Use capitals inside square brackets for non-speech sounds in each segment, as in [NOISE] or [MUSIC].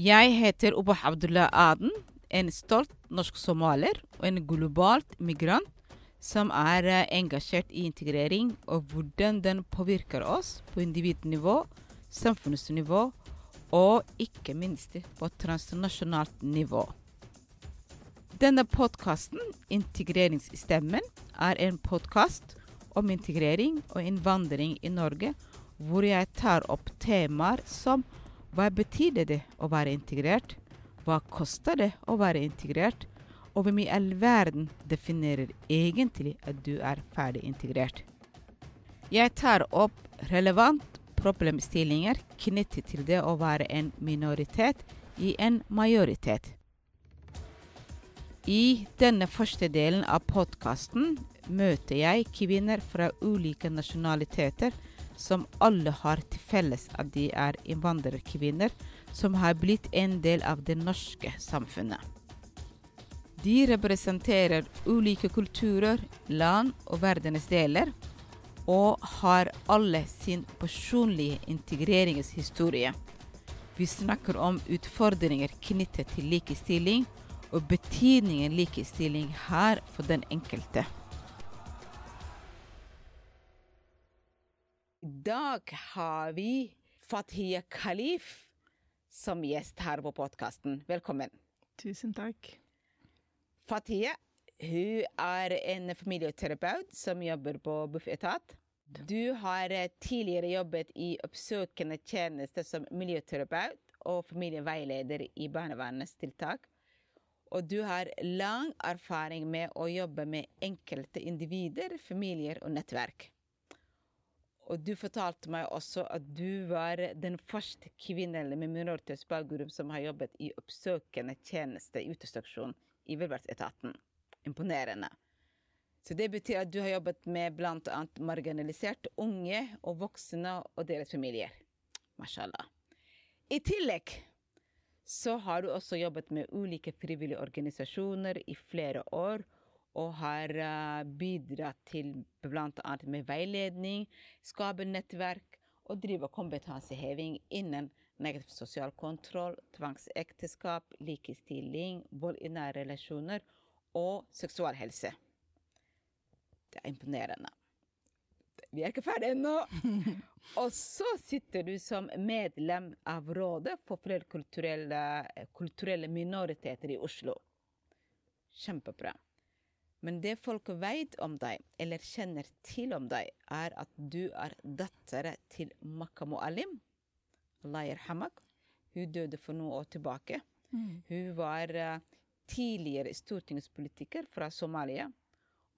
Jeg heter Obah Abdullah Aden, en stolt norsk somalier og en globalt migrant som er eh, engasjert i integrering og hvordan den påvirker oss på individnivå, samfunnsnivå og ikke minst på transnasjonalt nivå. Denne podkasten, Integreringsstemmen, er en podkast om integrering og innvandring i Norge, hvor jeg tar opp temaer som hva betyr det å være integrert? Hva koster det å være integrert? Og hvem i all verden definerer egentlig at du er ferdig integrert? Jeg tar opp relevant problemstillinger knyttet til det å være en minoritet i en majoritet. I denne første delen av podkasten møter jeg kvinner fra ulike nasjonaliteter som alle har til felles at de er innvandrerkvinner som har blitt en del av det norske samfunnet. De representerer ulike kulturer, land og verdensdeler, og har alle sin personlige integreringshistorie. Vi snakker om utfordringer knyttet til likestilling, og betydningen likestilling har for den enkelte. I dag har vi Fathiya Khalif som gjest her på podkasten. Velkommen. Tusen takk. Fathiya hun er en familieterapeut som jobber på Bufetat. Du har tidligere jobbet i oppsøkende tjeneste som miljøterapeut og familieveileder i barnevernets tiltak. Og du har lang erfaring med å jobbe med enkelte individer, familier og nettverk. Og du fortalte meg også at du var den første kvinnen med minoritetsbakgrunn som har jobbet i oppsøkende tjeneste i utestasjonen i velferdsetaten. Imponerende. Så det betyr at du har jobbet med bl.a. marginaliserte unge og voksne og deres familier. Mashallah. I tillegg så har du også jobbet med ulike frivillige organisasjoner i flere år og har uh, bidratt til bl.a. med veiledning, skape nettverk og drive kompetanseheving innen negativ sosial kontroll, tvangsekteskap, likestilling, vold i nære relasjoner og seksualhelse. Det er imponerende. Vi er ikke ferdige ennå. [LAUGHS] og så sitter du som medlem av Rådet for flerkulturelle kulturelle minoriteter i Oslo. Kjempebra. Men det folk vet om deg, eller kjenner til om deg, er at du er datter til Makka Muallim. Layer Hamak. Hun døde for noen år tilbake. Mm. Hun var uh, tidligere stortingspolitiker fra Somalia.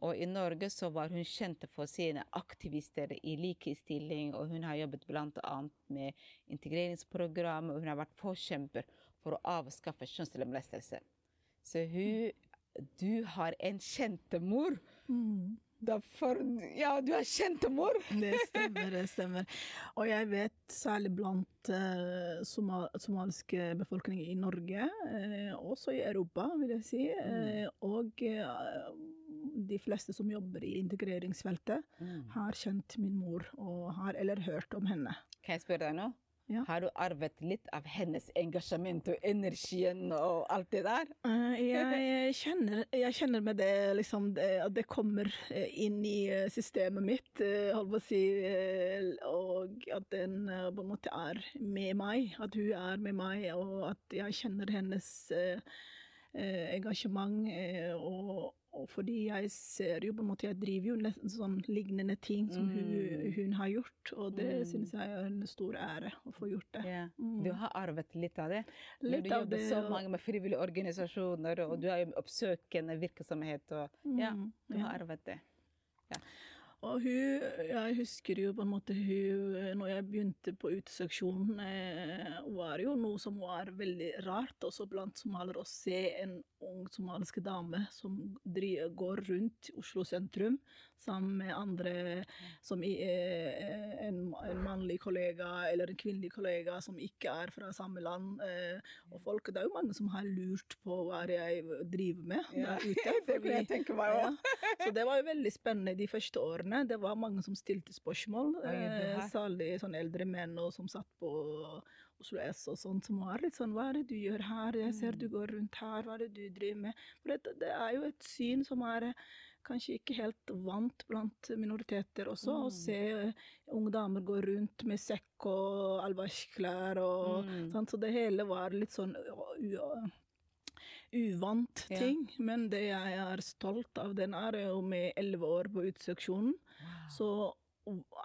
Og i Norge så var hun kjent for sine aktivister i likestilling, og hun har jobbet bl.a. med integreringsprogram, og hun har vært forkjemper for å avskaffe kjønnslemlestelse. Så hun du har en kjentemor. Mm. Derfor Ja, du har kjentemor! [LAUGHS] det stemmer, det stemmer. Og jeg vet særlig blant uh, somal somaliske befolkninger i Norge, uh, også i Europa, vil jeg si, uh, og de fleste som jobber i integreringsfeltet, mm. har kjent min mor og har eller hørt om henne. Kan jeg spørre deg nå? Ja. Har du arvet litt av hennes engasjement og energien og alt det der? Uh, jeg, kjenner, jeg, kjenner, med det, liksom, det, at det kommer eh, inn i eh, systemet mitt, holdt på å si, og at den på en måte er med meg. At hun er med meg, og at jeg kjenner hennes engasjement og og fordi jeg ser jo på en måte Jeg driver jo nesten sånn lignende ting som mm. hun, hun, har gjort, og det mm. synes jeg er en stor ære å få gjort det. Yeah. Mm. Du har arvet litt av det? Litt du jobber så mange med frivillige organisasjoner, og du har jo oppsøkende virksomhet, og ja, mm, du har arvet det. Ja. Og hun Jeg husker jo på en måte hun Når jeg begynte på uteseksjonen, eh, var jo noe som var veldig rart, også blant somaliere, å se en ung somalisk dame som går rundt Oslo sentrum sammen med andre som eh, en, en, mannlig kollega eller en kvinnelig kollega som ikke er fra samme land. Eh, og folk, Det er jo mange som har lurt på hva jeg driver med ja. der ute. [LAUGHS] det kunne jeg tenke meg òg. Ja. Så det var jo veldig spennende de første årene. Det var mange som stilte spørsmål. Eh, særlig sånn eldre menn og som satt på Oslo S og sånt, som var litt sånn Hva er det du gjør her? Jeg ser du Mm. går rundt her, hva er det du driver med? For det, det er jo et syn som er kanskje ikke helt vant blant minoriteter også, å Mm. se eh, unge damer gå rundt med sekk og albasjklær og Mm. sånn. Så det hele var litt sånn uvant Ja. ting. Men det jeg er stolt av, den er jo med elleve år på uteseksjonen, så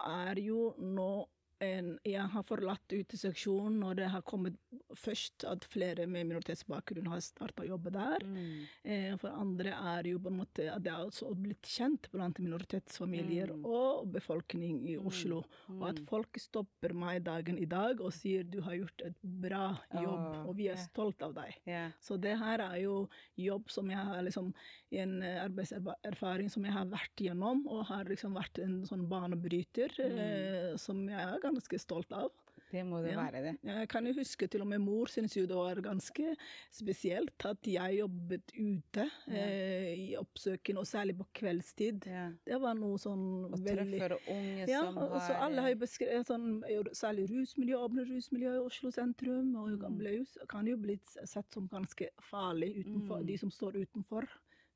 er jo nå jeg har forlatt uteseksjonen og det har kommet først at flere med minoritetsbakgrunn har starta å jobbe der. Mm. Eh, for andre er jo på en måte at det er også blitt kjent blant minoritetsfamilier Mm. og befolkning i Mm. Oslo. Og at Mm. folk stopper meg dagen i dag og sier du har gjort et bra jobb, oh, og vi er yeah. stolt av deg. Yeah. Så det her er jo jobb som jeg har liksom En eh, arbeidserfaring som jeg har vært gjennom, og har liksom vært en sånn banebryter Mm. eh, som jeg er ganske stolt av. Det må det Ja. være, det. Jeg kan jo huske til og med mor syntes jo det var ganske spesielt at jeg jobbet ute Ja. eh, i oppsøken, og særlig på kveldstid. Ja. Det var noe sånn Og veldig treffer unge ja, som og har så alle har jo beskrevet sånn, særlig rusmiljø, åpne rusmiljø i Oslo sentrum, og Mm. kan jo bli sett som ganske farlig utenfor, Mm. de som står utenfor.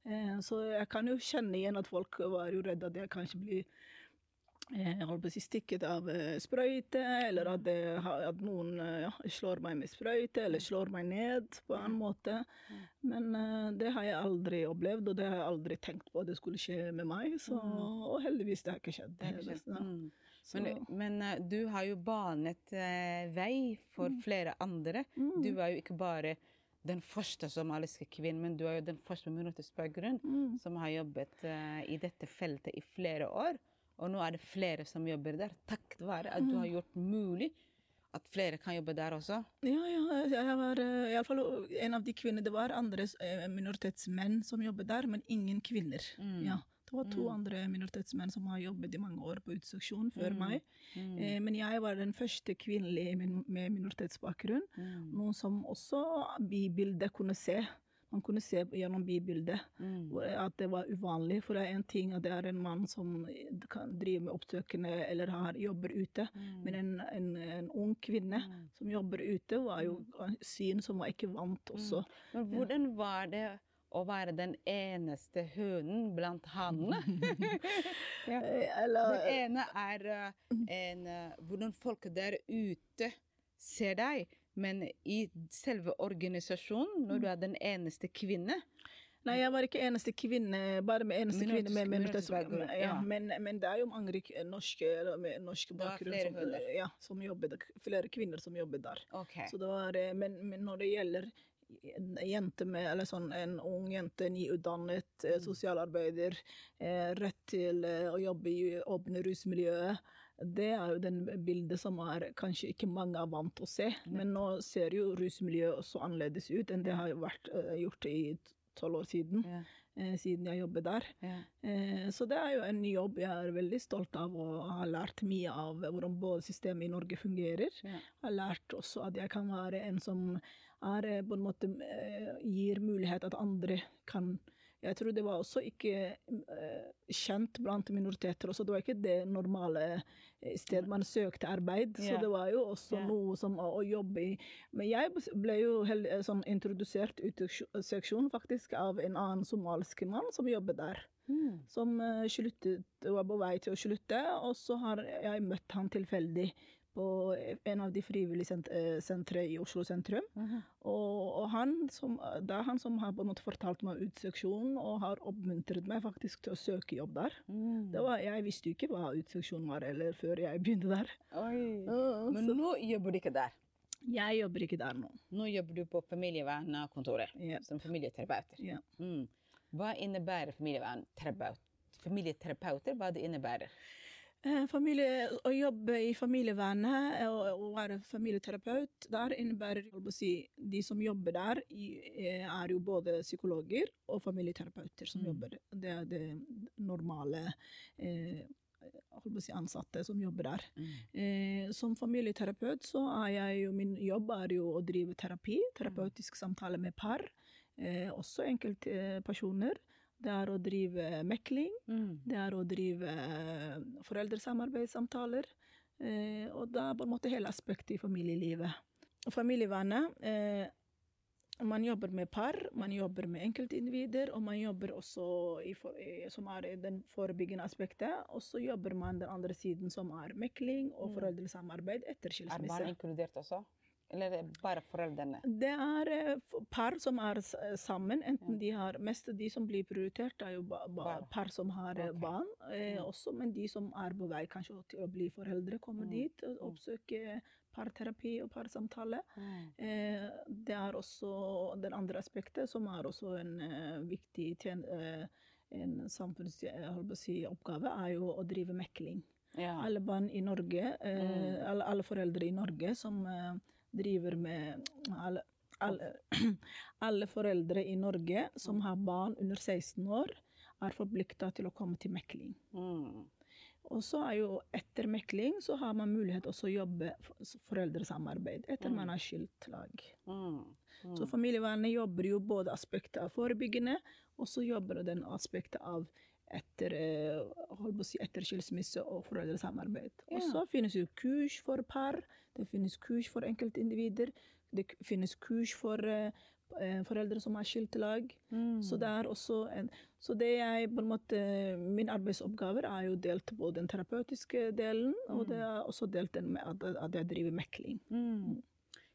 Eh, så jeg kan jo kjenne igjen at folk var jo redde at jeg kanskje blir eh, holdt på å si stikket av eh, sprøyte, eller at, det, at noen ja, slår meg med sprøyte, eller slår meg ned på en annen måte. Mm. Men det har jeg aldri opplevd, og det har jeg aldri tenkt på at det skulle skje med meg. Så, Mm. og heldigvis det har ikke skjedd. Det har ikke skjedd. Mm. Men, men du har jo banet vei for flere andre. Mm. Du er jo ikke bare den første somaliske kvinnen, men du er jo den første med minoritetsbakgrunn Mm. som har jobbet uh, i dette feltet i flere år. Og nå er det flere som jobber der, takket være at du har gjort mulig at flere kan jobbe der også. Ja, ja, jeg var eh, i alle fall en av de kvinnene. Det var andre eh, minoritetsmenn som jobbet der, men ingen kvinner. Mm. Ja, det var to Mm. andre minoritetsmenn som har jobbet i mange år på uteseksjon før Mm. meg. Mm. Eh, men jeg var den første kvinnelige min- med minoritetsbakgrunn. Mm. Noe som også bibildet kunne se. Man kunne se gjennom bibildet Mm. at det var uvanlig. For det er en ting at det er en mann som kan drive med oppsøkende eller har, jobber ute. Men en, en, en ung kvinne som jobber ute, var jo syn som var ikke vant også. Men hvordan var det å være den eneste hønen blant hannene. [LAUGHS] ja. Eh, Eller Den ene er eh, en, eh, hvordan folk der ute ser deg, men i selve organisasjonen, når du er den eneste kvinne Nei, jeg var ikke eneste kvinne, bare med eneste Minoritet- kvinne med minoritetsbakgrunn, ja. Ja, men, men det er jo mange norske, med norsk bakgrunn som, ja, som jobber, flere kvinner som jobber der. Okay. Så det var, men, men når det gjelder jente med, eller sånn, en ung jente, nyutdannet eh, Mm. sosialarbeider, eh, rett til eh, å jobbe i åpne rusmiljøet, det er jo den bildet som er kanskje ikke mange er vant til å se. Men nå ser jo rusmiljøet også annerledes ut enn det har vært gjort i tolv år siden, Ja, eh, siden jeg jobber der. ja. Eh, Så det er jo en jobb jeg er veldig stolt av og har lært mye av hvordan både systemet i Norge fungerer. Ja. Jeg har lært også at jeg kan være en som er eh, på en måte eh, gir mulighet at andre kan Jeg tror det var også ikke eh, kjent blant minoriteter også. Det var ikke det normale stedet man søkte arbeid. Så det var jo også noe som å, å jobbe i Men jeg ble jo hel, eh, sånn introdusert ut i seksjonen faktisk av en annen somalisk mann som jobber der Mm. som sluttet, var på vei til å slutte, og så har jeg møtt han tilfeldig på en av de frivillige sent eh, sentre i Oslo sentrum. Mhm. Og, og han som, det er han som har på en måte fortalt meg utseksjonen, og har oppmuntret meg faktisk til å søke jobb der. Mm. Det var, jeg visste jo ikke hva utseksjon var eller før jeg begynte der. Ja, Men så nå jobber du ikke der. jeg jobber ikke der nå. Nå jobber du på familievernkontoret yep. som familieterapeuter. Yep. Mm. Hva innebærer familieterapeuter? Familieterapeuter, hva det innebærer? Eh, Familie, å jobbe i familievernet og, og være familieterapeut, der innebærer si, de som jobber der, eh, er jo både psykologer og familieterapeuter som Mm. jobber. Det er det normale eh, si, ansatte som jobber der. Eh, som familieterapeut så er jeg jo, min jobb er jo å drive terapi, terapeutisk samtale med par, eh, også enkeltpersoner. Det er å drive mekling. Mm. Det er å drive eh, foreldresamarbeidssamtaler. Eh, og det er på en måte hele aspektet i familielivet. familievernet eh, Man jobber med par, man jobber med enkeltindivider, og man jobber også i for, i, som er den forebyggende aspektet. Og så jobber man den andre siden, som er mekling og Mm. foreldresamarbeid etter Er man barn inkludert også? Eller er det bare foreldrene? Det er eh, par som er sammen. Enten de har Mest de som blir prioritert, er jo ba, ba, par som har okay. Barn. Eh, Mm. også, men de som er på vei kanskje til å bli foreldre, kommer Mm. dit og Mm. oppsøker parterapi og parsamtale. Mm. Eh, det er også den andre aspektet, som er også en uh, viktig tjen, uh, en samfunns, jeg å si, oppgave, er jo å drive mekling. Ja. Alle barn i Norge, eh, Mm. alle, alle foreldre i Norge som eh, driver med alle, alle, [CLEARS THROAT] alle foreldre i Norge som har barn under 16 år, er forplikta til å komme til mekling. Mm. Og så er jo etter mekling så har man mulighet også å jobbe for foreldresamarbeid etter Mm. man har skilt lag. Mm. Mm. Så familievernet jobber jo både aspektet av forebyggende, og så jobber den aspektet av etter, eh, holdt på å si, etter skilsmisse og foreldresamarbeid. Og så finnes jo kurs for par, det finnes kurs for enkeltindivider, det finnes kurs for eh, foreldre som har skilt lag. Mm. Så det er også en Så det jeg på en måte Min arbeidsoppgaver er jo delt på den terapeutiske delen, og det er også delt den med at, jeg driver mekling. Mm.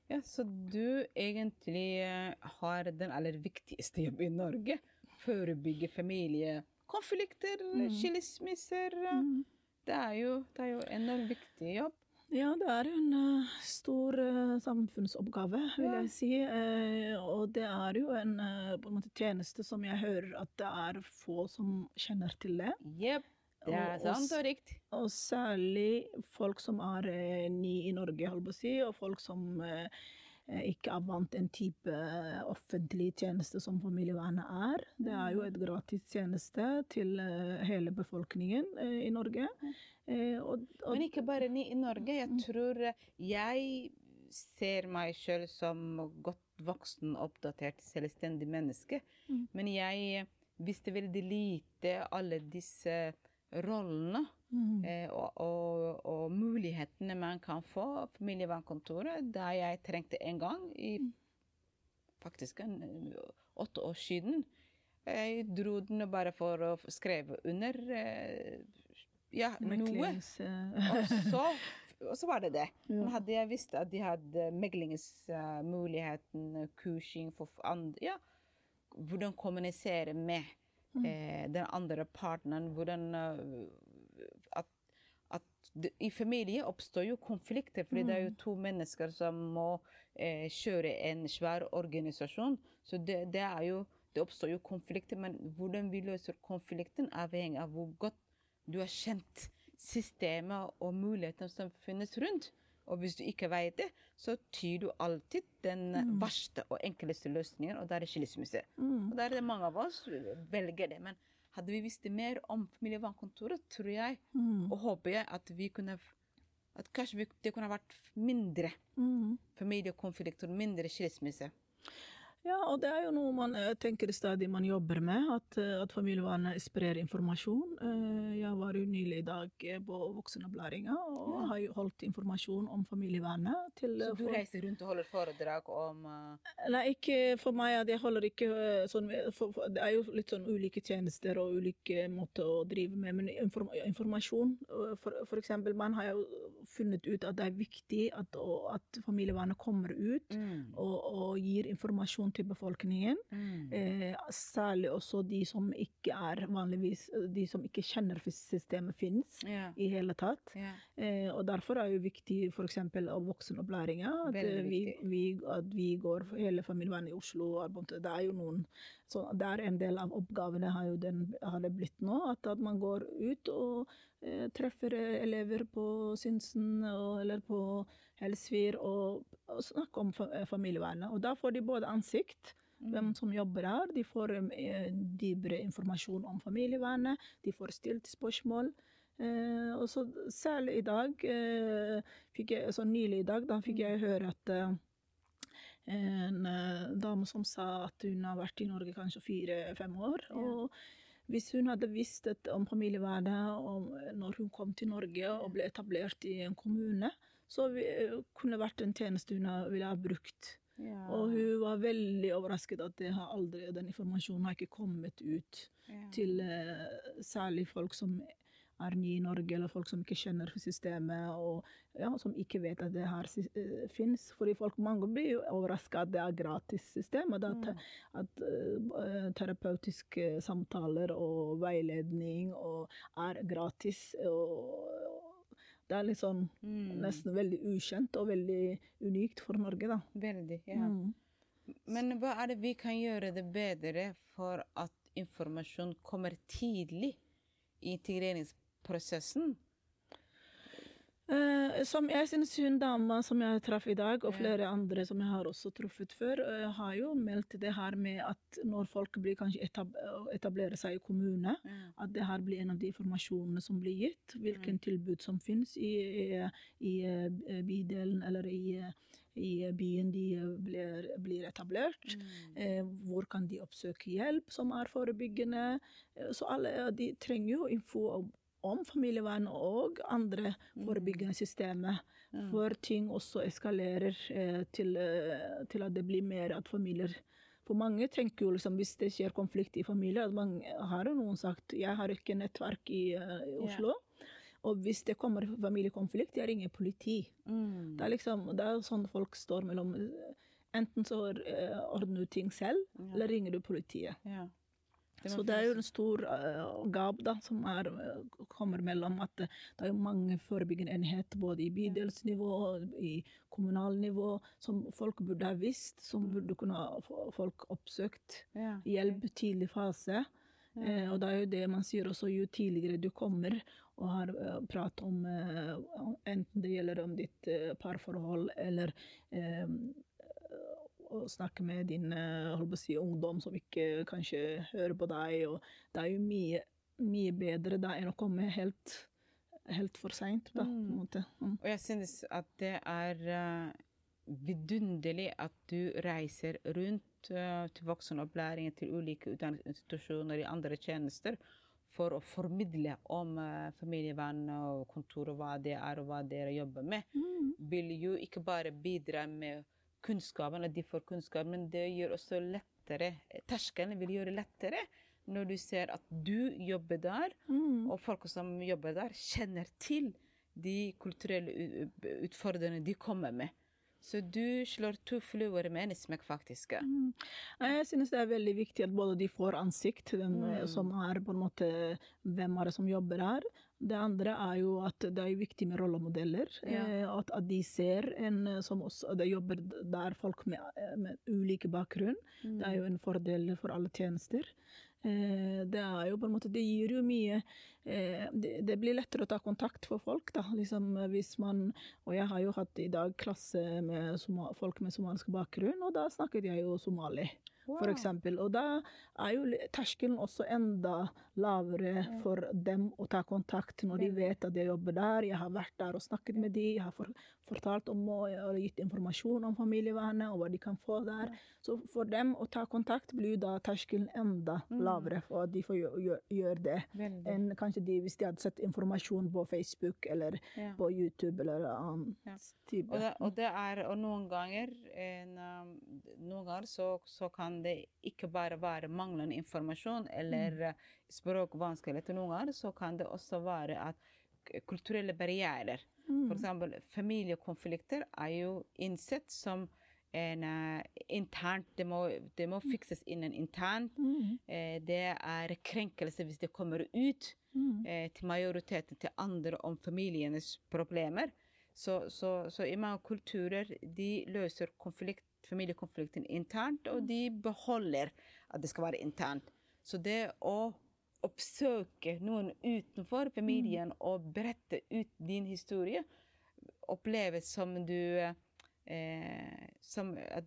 Ja, så du egentlig eh, har den aller viktigste jobben i Norge. Forebygge familiekonflikter, Mm. skilsmisser. eh. Det er jo, det er jo en enormt viktig jobb. Ja, det er en eh, stor eh, samfunnsoppgave, vil Ja. jeg si. Eh, og det er jo en, på en tjeneste som jeg hører at det er få som kjenner til det. Yep. Det er sant og riktig. Og særlig folk som er nye ny i Norge, holdt på å si, og folk som eh, ikke er vant en type eh, offentlig tjeneste som familievernet er. Det er jo et gratis tjeneste til eh, hele befolkningen eh, i Norge. Eh, og, og, Men ikke bare ni i Norge. Jeg tror eh, jeg ser meg selv som godt voksen, oppdatert, selvstendig menneske. Mm. Men jeg visste veldig lite alle disse rollene Mm. eh, og, og, og mulighetene man kan få familievernkontoret, da jeg trengte en gang i faktisk en, åtte år siden. Jeg dro den bare for å skrive under eh, ja, noe. Eh, Og så, [LAUGHS] og så var det det. Men hadde jeg visst at de hadde meglingsmuligheten, kursing for andre Ja, hvordan kommunisere med Mm. eh, den andre partneren, hvordan det, I familie oppstår jo konflikter, fordi det er jo Mm. to mennesker som må eh, kjøre en svær organisasjon. Så det, det jo Det oppstår jo konflikter, men hvordan vi løser konflikten, avhenger av hvor godt du har kjent systemet og mulighetene som finnes rundt. Og hvis du ikke vet det, så tyr du alltid den Mm. verste og enkleste løsningen, og det er skilsmisse. mm. Og da er det mange av oss velger det. Men hadde vi visst mer om familievernkontoret, tror jeg Mm. og håper jeg at vi kunne at kanskje vi, det kunne vært mindre Mm. familiekonflikter, mindre skilsmisse. Ja, og det er jo noe man eh, tenker stadig man jobber med, at, eh, at familievernet sprer informasjon. Eh, Jeg var jo nylig i dag på voksenopplæringa og Ja. har jo holdt informasjon om familievernet til Så du folk. reiser rundt og holder foredrag om Nei, ikke for meg. Jeg holder ikke sånn for, for, Det er jo litt sånn ulike tjenester og ulike måter å drive med, men inform, informasjon for, for eksempel, man har jo funnet ut at det er viktig at, og, at familievernet kommer ut mm. og, og gir informasjon til befolkningen. Mm. Eh, særlig også de som ikke er vanligvis De som ikke kjenner systemet finnes yeah. i hele tatt. Yeah. Eh, og derfor er det viktig f.eks. av voksenopplæringa. At, vi, vi, at vi går hele familievernet i Oslo. Det er jo noen så Det er en del av oppgavene har, den, har det blitt nå. At, at man går ut og eh, treffer elever på Synsen og, eller på Helsfyr og, og snakker om eh, familievernet. Og da får de både ansikt Mm. hvem som jobber her. De får eh, dypere informasjon om familievernet. De får stilt spørsmål. Eh, og så særlig i dag, eh, fikk jeg, så nylig i dag, da fikk jeg høre at eh, en eh, dame som sa at hun har vært i Norge kanskje fire-fem år. Og hvis hun hadde visst om familievernet når hun kom til Norge og ble etablert i en kommune, så det kunne vært en tjeneste hun ville ha brukt. Ja. Og hun var veldig overrasket at det har aldri, den informasjonen har ikke kommet ut ja. til eh, særlig folk som er nye i Norge, eller folk som ikke kjenner systemet, og ja, som ikke vet at det her uh, fins. Fordi folk, mange blir jo overraska at det er gratis system, og at, Mm. at uh, terapeutiske samtaler og veiledning og er gratis. Og, og det er litt sånn Mm. nesten veldig ukjent og veldig unikt for Norge, da. Veldig, ja. Mm. Men hva er det vi kan gjøre det bedre for at informasjon kommer tidlig i integreringsprosessen? Eh, som jeg synes hun dama som jeg traff i dag, og flere andre som jeg har også truffet før, uh, har jo meldt det her med at når folk blir kanskje etab etablerer seg i kommune, at det her blir en av de informasjonene som blir gitt. Hvilken tilbud som finnes i, i, i eh, bydelen eller i, i byen de blir, blir etablert. Mm. Uh, hvor kan de oppsøke hjelp som er forebyggende? Så alle de trenger jo info om, om familievern og andre forebyggende systemer. Mm. For ting også eskalerer eh, til, eh, til at det blir mer at familier For mange tenker jo liksom hvis det skjer konflikt i familier at mange, Har jo noen sagt jeg har ikke nettverk i, eh, i Oslo. Og hvis det kommer familiekonflikt, jeg ringer politi. Mm. Det er liksom, det er sånn folk står mellom Enten så ordner du ting selv, Ja. eller ringer du politiet. Ja. Så det er jo en stor uh, gap da, som er, eh, kommer mellom at det, er mange forebyggende enheter både i bydelsnivå og i kommunalnivå som folk burde ha visst, som burde kunne ha folk oppsøkt ja. hjelp tidlig fase. Eh, og det er jo det man sier også, jo tidligere du kommer og har uh, prat om uh, enten det gjelder om ditt uh, parforhold eller å snakke med din eh, si, ungdom som ikke kanskje hører på deg. Og det er jo mye, mye bedre da enn å komme helt, helt for seint. På en Mm. måte. Mm. Og jeg synes at det er eh, vidunderlig at du reiser rundt eh, til voksenopplæringen til ulike utdanningsinstitusjoner i andre tjenester for å formidle om familievern og kontor og hva det er og hva dere jobber med. Mm. Vil jo ikke bare bidra med kunnskapen, at de får kunnskap, men det gjør også lettere Terskelen vil gjøre lettere når du ser at du jobber der, Mm. og folk som jobber der, kjenner til de kulturelle utfordringene de kommer med. Så du slår to fluer med en smekk, faktisk. Mm. Jeg synes det er veldig viktig at både de får ansikt, eh, Mm. som er på en måte Hvem er det som jobber her? Det andre er jo at det er viktig med rollemodeller. Ja. eh, At, at de ser en som som også Det jobber der folk med, eh, med ulike bakgrunn. Mm. Det er jo en fordel for alle tjenester. Eh, Det er jo på en måte Det gir jo mye eh, det, det blir lettere å ta kontakt for folk, da. Liksom eh, hvis man Og jeg har jo hatt i dag klasse med folk med somalisk bakgrunn, og da snakket jeg jo somali. For eksempel. Og da er jo terskelen også enda lavere for dem å ta kontakt når de vet at jeg jobber der. Jeg har vært der og snakket med dem, jeg har for, fortalt om og gitt informasjon om familievernet og hva de kan få der. Så for dem å ta kontakt blir da terskelen enda Mm. lavere for at de får gjøre gjør, gjør det. Enn kanskje de hvis de hadde sett informasjon på Facebook eller Ja. på YouTube eller annen Ja. type. Og det, og det er og noen ganger en, um, Noen ganger så, så kan det ikke bare være manglende informasjon eller Mm. språkvanskeligheter. Noen ganger så kan det også være at kulturelle barrierer Mm. Eksempel familiekonflikter er jo innsett som en uh, internt det må, det må fikses innen internt. Mm. Uh, det er krenkelse hvis det kommer ut Mm. uh, til majoriteten til andre om familienes problemer. Så, så, så i mange kulturer de løser konflikt, familiekonflikten internt, og de beholder at det skal være internt. Så det å oppsøke noen utenfor familien og berette ut din historie, oppleves som du eh, Som at,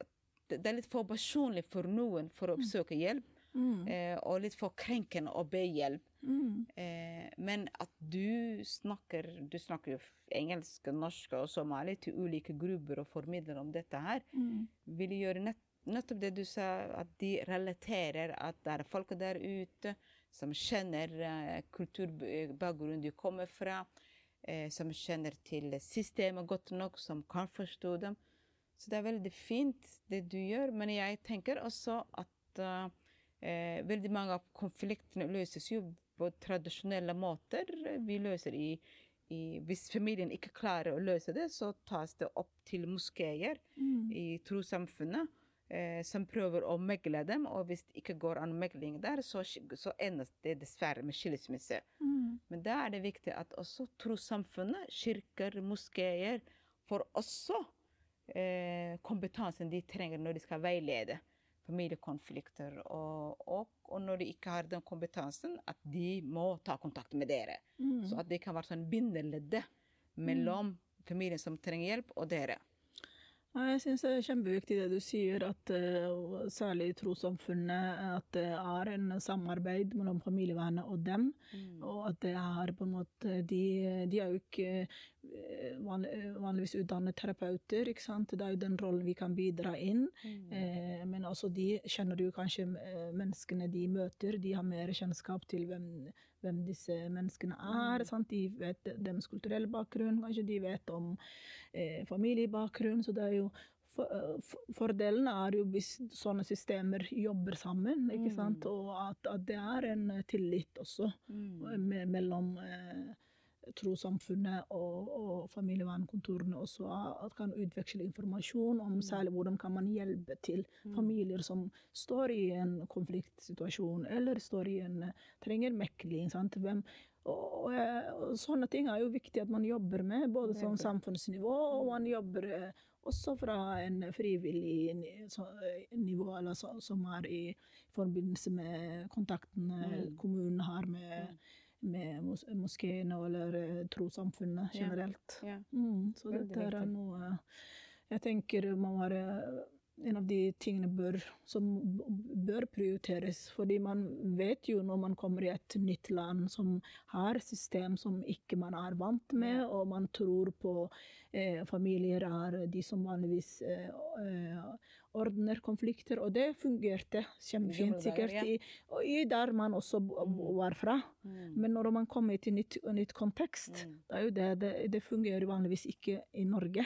at det er litt for personlig for noen for å oppsøke hjelp, Mm. eh, og litt for krenkende å be hjelp. Mm. Eh, men at du snakker Du snakker jo engelsk, norsk og somali til ulike grupper og formidler om dette her, Mm. vil gjøre nett, nettopp det du sa, at de relaterer at det er folk der ute som kjenner eh, kulturbakgrunnen de kommer fra. Eh, som kjenner til systemet godt nok, som kan forstå dem. Så det er veldig fint det du gjør, men jeg tenker også at uh, eh, veldig mange av konfliktene løses jo på tradisjonelle måter. Vi løser i, i Hvis familien ikke klarer å løse det, så tas det opp til moskeer Mm. i trossamfunnet. Eh, som prøver å megle dem, og hvis det ikke går an megling der, så, så ender det dessverre med skilsmisse. Mm. Men da er det viktig at også trossamfunnet, kirker, moskeer, får også eh, kompetansen de trenger når de skal veilede familiekonflikter. Og, og, og når de ikke har den kompetansen, at de må ta kontakt med dere. Mm. Så at det kan være sånn bindeleddet mellom familien som trenger hjelp, og dere. Jeg syns det er kjempeviktig det du sier, at eh, særlig i trossamfunnet, at det er en samarbeid mellom familievernet og dem. Og at det er på en måte De, de er jo ikke eh, vanligvis utdannet terapeuter, ikke sant. Det er jo den rollen vi kan bidra inn. Eh, men også de kjenner jo kanskje eh, menneskene de møter. De har mer kjennskap til hvem, hvem disse menneskene er. Sant? De vet deres kulturelle bakgrunn, kanskje de vet om eh, familiebakgrunn. Så det er jo for, Fordelen er jo hvis sånne systemer jobber sammen, ikke sant? og at, at det er en tillit også mm. mellom eh, trossamfunnet og, og familievernkontorene også, at kan utveksle informasjon om særlig hvordan kan man hjelpe til familier som står i en konfliktsituasjon, eller står i en, trenger mekling. Sant? Hvem, og, og, eh, sånne ting er jo viktig at man jobber med, både som samfunnsnivå, og man jobber eh, også fra en frivillig eh, nivå, eller så, som er i forbindelse med kontaktene Mm. kommunen har med, med mos moskeene eller eh, trossamfunnet generelt. Ja. Mm, så Veldig dette er noe jeg tenker må være en av de tingene bør, som bør prioriteres. Fordi man vet jo når man kommer i et nytt land som har system som ikke man er vant med, og man tror på eh, familier er de som vanligvis eh, eh, ordner konflikter. Og det fungerte kjempefint, sikkert, i, i der man også Mm. var fra. Mm. Men når man kommer til nytt, nytt kontekst, Mm. det det, det, det fungerer vanligvis ikke i Norge.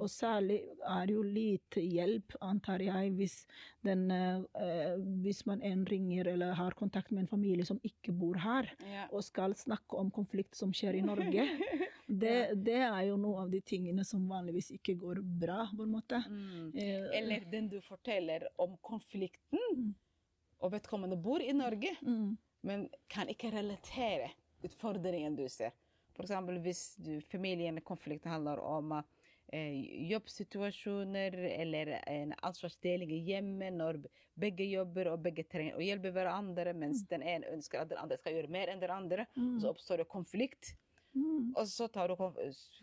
Og særlig er det jo lite hjelp, antar jeg, hvis, den, eh, eh, hvis man en ringer eller har kontakt med en familie som ikke bor her, og skal snakke om konflikt som skjer i Norge. [LAUGHS] Det, det er jo noe av de tingene som vanligvis ikke går bra, på en måte. Eller Eh, Eller den du forteller om konflikten, Mm. og vedkommende bor i Norge, mm, men kan ikke relatere utfordringen du ser. Eksempel hvis du, familien konflikt handler om eh, jobbsituasjoner eller en ansvarsdeling i hjemmet når begge jobber og begge trenger å hjelpe hverandre, mens den ene ønsker at den andre skal gjøre mer enn den andre. mm, Så oppstår det konflikt. mm, Og så tar du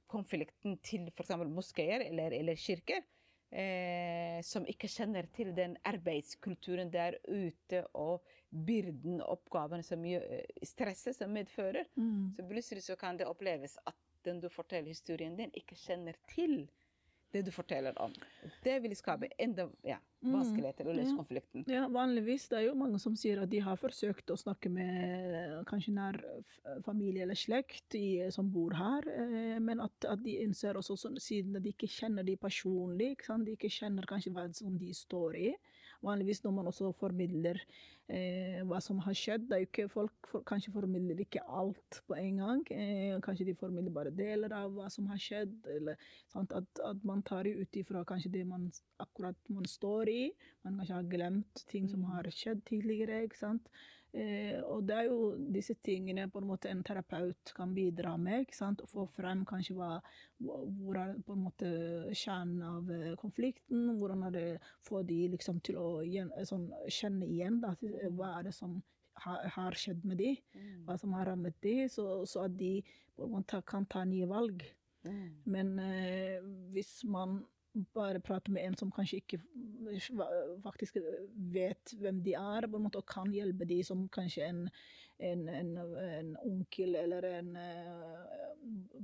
konflikten til f.eks. moskeer eller, eller kirker, eh, som ikke kjenner til den arbeidskulturen der ute og byrden, oppgavene som gjør, stresset som medfører. mm. Så plutselig så kan det oppleves at den du forteller historien din, ikke kjenner til det du forteller om. Det vil skape enda ja, Mm, vanskeligheter å løse ja. konflikten. Ja, vanligvis. Det er jo mange som sier at de har forsøkt å snakke med eh, kanskje nær familie eller slekt i, som bor her, eh, men at, at de innser også, siden de ikke kjenner de personlig, de ikke kjenner kanskje hva som de står i. Vanligvis når man også formidler eh, hva som har skjedd, det er jo ikke folk for, kanskje formidler ikke alt på en gang. Eh, kanskje de formidler bare deler av hva som har skjedd, eller? At, at man tar det ut ifra kanskje det man akkurat man står i. Man kanskje har glemt ting som Mm. har skjedd tidligere. ikke sant? Eh, og det er jo disse tingene på en måte en terapeut kan bidra med. ikke sant? Å få frem kanskje hva, hvor er på en måte kjernen av eh, konflikten. Hvordan er det få de liksom til å gjen, eh, sånn, kjenne igjen da, eh, hva er det som har, har skjedd med de, Mm. hva som har rammet de, så, så at de på en måte kan ta nye valg. Mm. Men eh, hvis man bare prate med en som kanskje ikke faktisk vet hvem de er, på en måte, og kan hjelpe de som kanskje en, en, en, en onkel eller en uh,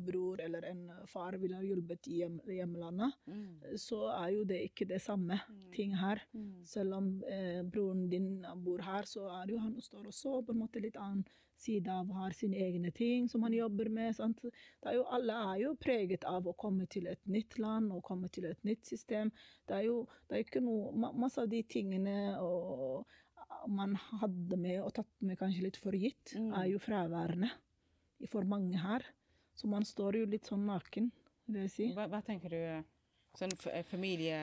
bror eller en far ville ha hjulpet i hjem, hjemlandet, Mm. så er jo det ikke det samme ting her. Mm. Selv om uh, broren din bor her, så er jo han står også på en måte litt annen side av har sine egne ting som han jobber med. Er jo, alle er jo preget av å komme til et nytt land og komme til et nytt system. Det er jo det er ikke noe ma Masse av de tingene og, man hadde med og tatt med kanskje litt for gitt, Mm. er jo fraværende for mange her. Så man står jo litt sånn naken, vil jeg si. Hva, hva tenker du? Sånn eh, familie,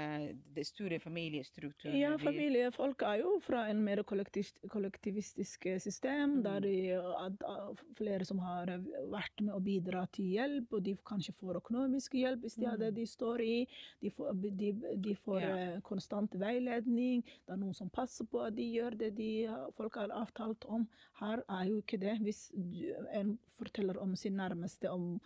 det store familiestrukturen Ja, familiefolk er jo fra en mer kollektivistisk system, system, der de, at, uh, flere som har eh, vært med å bidra til hjelp, og de kanskje får økonomisk hjelp hvis de mm. de står i. De får, de, de får Ja. eh, konstant veiledning. Det er noen som passer på at de gjør det de folk har avtalt om. Her er jo ikke det. Hvis en forteller om sin nærmeste, om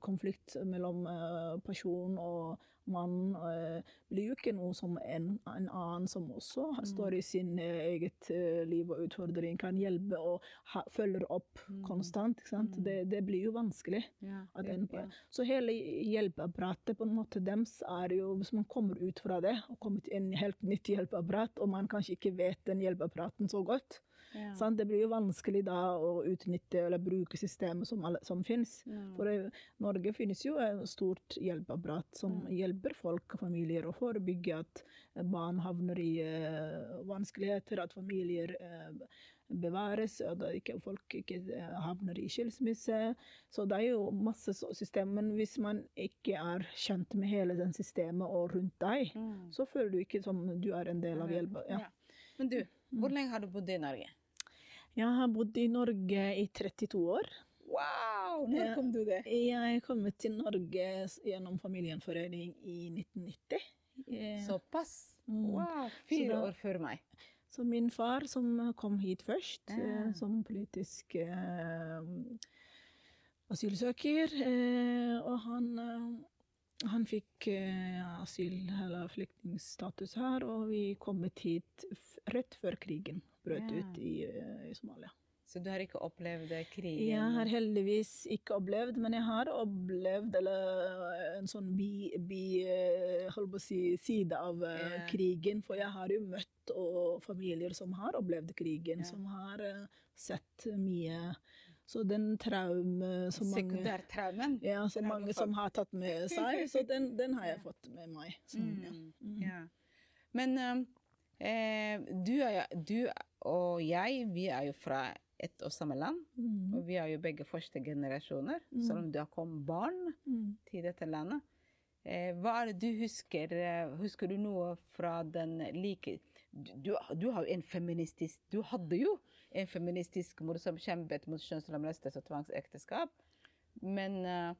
konflikt mellom eh, person og mann, eh, blir jo ikke noe som en, en annen som også har- står i sin eh, eget liv og utfordring, kan hjelpe og ha, følger opp konstant. Ikke sant? Det, det blir jo vanskelig. ja, en. Så hele hjelpeapparatet på en måte dems er jo Hvis man kommer ut fra det og kommer til en helt nytt hjelpeapparat, og man kanskje ikke vet den hjelpeapparaten så godt, Ja. sant? det blir jo vanskelig da å utnytte eller bruke systemet som, alle- som finnes. Ja. For i Norge finnes jo et stort hjelpeapparat som hjelper folk og familier å forebygge at barn havner i uh, vanskeligheter, at familier uh, bevares, at ikke, folk ikke eh, havner i skilsmisse. Så det er jo masse system. Men hvis man ikke er kjent med hele den systemet og rundt deg, Mm. så føler du ikke som du er en del av hjelpa. Ja. Ja. Men du, Mm. hvor lenge har du bodd i Norge? Jeg har bodd i Norge i 32 år. Wow! Når kom du det? Jeg kom til Norge gjennom familiegjenforening i 1990. Eh, Såpass? Mm. Wow, fire da- år før meg. Så min far som kom hit først, Ja. eh, som politisk eh, asylsøker, eh, og han, eh, han fikk asyl- eller flyktningstatus her, og vi kom hit rett før krigen brøt Ja. ut i, eh, i Somalia. Så du har ikke opplevd eh, krigen? Jeg har heldigvis ikke opplevd, men jeg har opplevd eller, en sånn bi, bi eh, holdt på å si, side av eh, Ja. krigen. For jeg har jo møtt familier som har opplevd krigen, Ja. som har eh, sett mye. Så den traume som mange, ja, så mange som har tatt med seg, så den, den har jeg fått med meg. Ja. Mm, Mm. ja. Men um, eh, du, er, du og jeg, vi er jo fra ett og samme land. Mm. Og vi er jo begge første generasjoner, Mm. selv om det har kommet barn Mm. til dette landet. Eh, hva er det du husker? eh, Husker du noe fra den like Du, du, du har jo en feministisk Du hadde jo en feministisk mor som kjempet mot kjønnslemlestelse og tvangsekteskap. Men eh,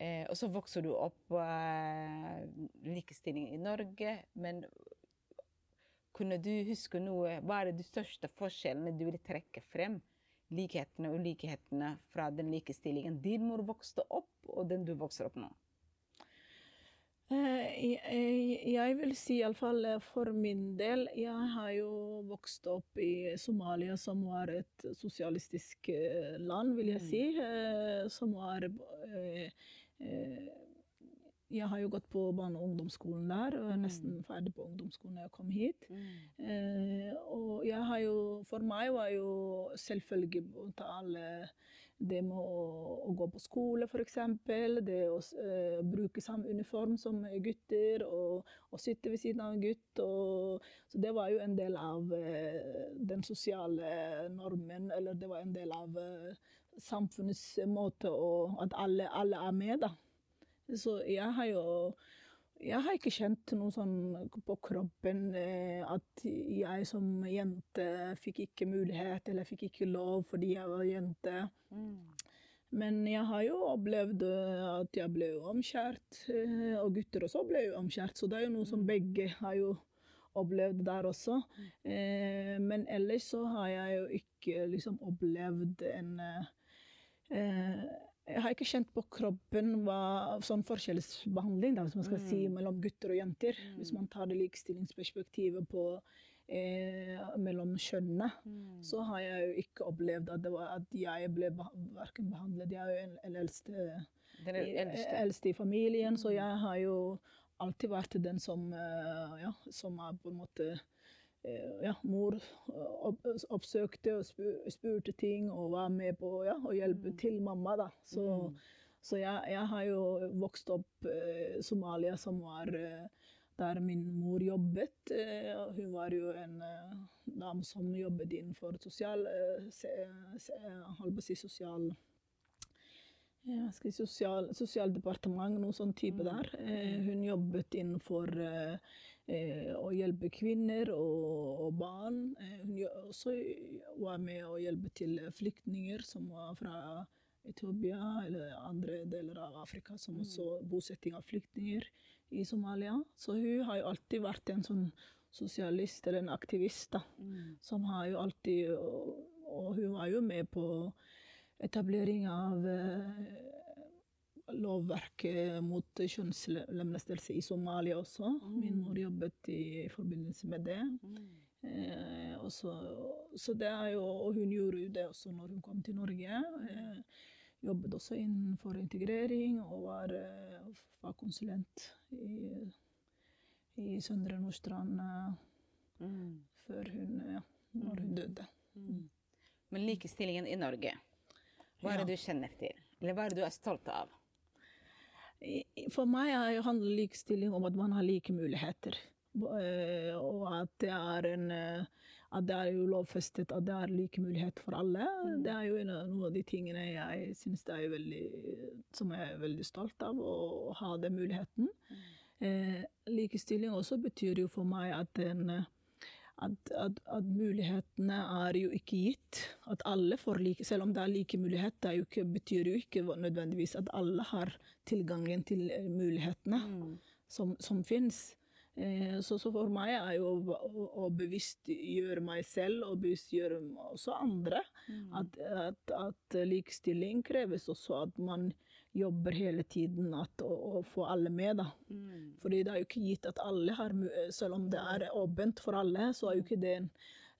eh, Og så vokser du opp eh, likestilling i Norge. Men kunne du huske noe Hva er de største forskjellene du vil trekke frem? Likhetene og ulikhetene fra den likestillingen din mor vokste opp, og den du vokser opp nå? Eh, Jeg, vil si iallfall for min del Jeg har jo vokst opp i Somalia, som var et sosialistisk eh, land, vil jeg Mm. si. eh, Som var eh, eh, Jeg har jo gått på barne- og ungdomsskolen der, og er Mm. nesten ferdig på ungdomsskolen da jeg kom hit. Eh, og jeg har jo For meg var jo selvfølgelig alle det med å, å gå på skole, f.eks. Det å eh, bruke samme uniform som gutter, og, og sitte ved siden av en gutt. Og, så det var jo en del av eh, den sosiale normen, eller det var en del av eh, samfunnets måte og At alle, alle er med, da. Så jeg har jo jeg har ikke kjent noe sånn på kroppen eh, at jeg som jente fikk ikke mulighet, eller fikk ikke lov fordi jeg var jente. Men jeg har jo opplevd eh, at jeg ble omskjært, eh, og gutter også ble omskjært, så det er jo noe som begge har jo opplevd der også. Eh, men ellers så har jeg jo ikke liksom opplevd en eh, jeg har ikke kjent på kroppen hva sånn forskjellsbehandling da, hvis man skal si, Mm. mellom gutter og jenter. Hvis Mm. man tar det likestillingsperspektivet på eh, mellom kjønnene, Mm. så har jeg jo ikke opplevd at, det var, at jeg ble verken behandlet Jeg er jo en, en eldste, Den er eldste. eldste i familien, så Mm. jeg har jo alltid vært den som, eh, ja, som er på en måte eh, ja, mor eh, oppsøkte og spurte ting og var med på ja, å hjelpe Mm. til mamma. da. Så, Mm. så jeg, jeg har jo vokst opp i Somalia, som var eh, der min mor jobbet. eh, hun var jo en eh, dame som jobbet innenfor sosial, eh, si sosial ja, skal sosial, Sosialdepartement, noe sånn type Mm. der. Eh, hun jobbet innenfor eh, å hjelpe kvinner og, og barn. Eh, hun var også var med å hjelpe til flyktninger som var fra Etiopia eller andre deler av Afrika, som Mm. også bosetting av flyktninger i Somalia. Så hun har jo alltid vært en sånn sosialist eller en aktivist, da Mm. som har jo alltid Og, og hun var jo med på etablering av eh, lovverket mot kjønnslemlestelse i Somalia også. Min mor jobbet i forbindelse med det. Mm. Eh, også, så, så det er jo, og hun gjorde jo det også når hun kom til Norge. Eh, jobbet også innenfor integrering og var eh, fagkonsulent i, i Søndre Nordstrand eh, Mm. før hun, ja, når hun døde. Mm. Men likestillingen i Norge, hva er Ja. det du kjenner til? Eller hva er det du er stolt av? For meg er handler likestilling om at man har like muligheter. Eh, Og at det er en eh, at det er lovfestet at det er like mulighet for alle. Mm. Det er jo en av, noen av de tingene jeg syns er veldig Som jeg er veldig stolt av, å ha den muligheten. Eh, likestilling også betyr jo for meg at en eh, at, at, at mulighetene er jo ikke gitt. At alle får like, selv om det er like muligheter, er jo betyr jo ikke nødvendigvis at alle har tilgangen til eh, mulighetene Mm. som, som fins. Eh, så, så for meg er jo å, å, å bevisstgjøre meg selv og bevisstgjøre også andre Mm. at, at, at likestilling kreves også at man jobber hele tiden at, å, å få alle med. da. Mm. Fordi det er jo ikke gitt at alle har Selv om det er åpent for alle, så er jo ikke den,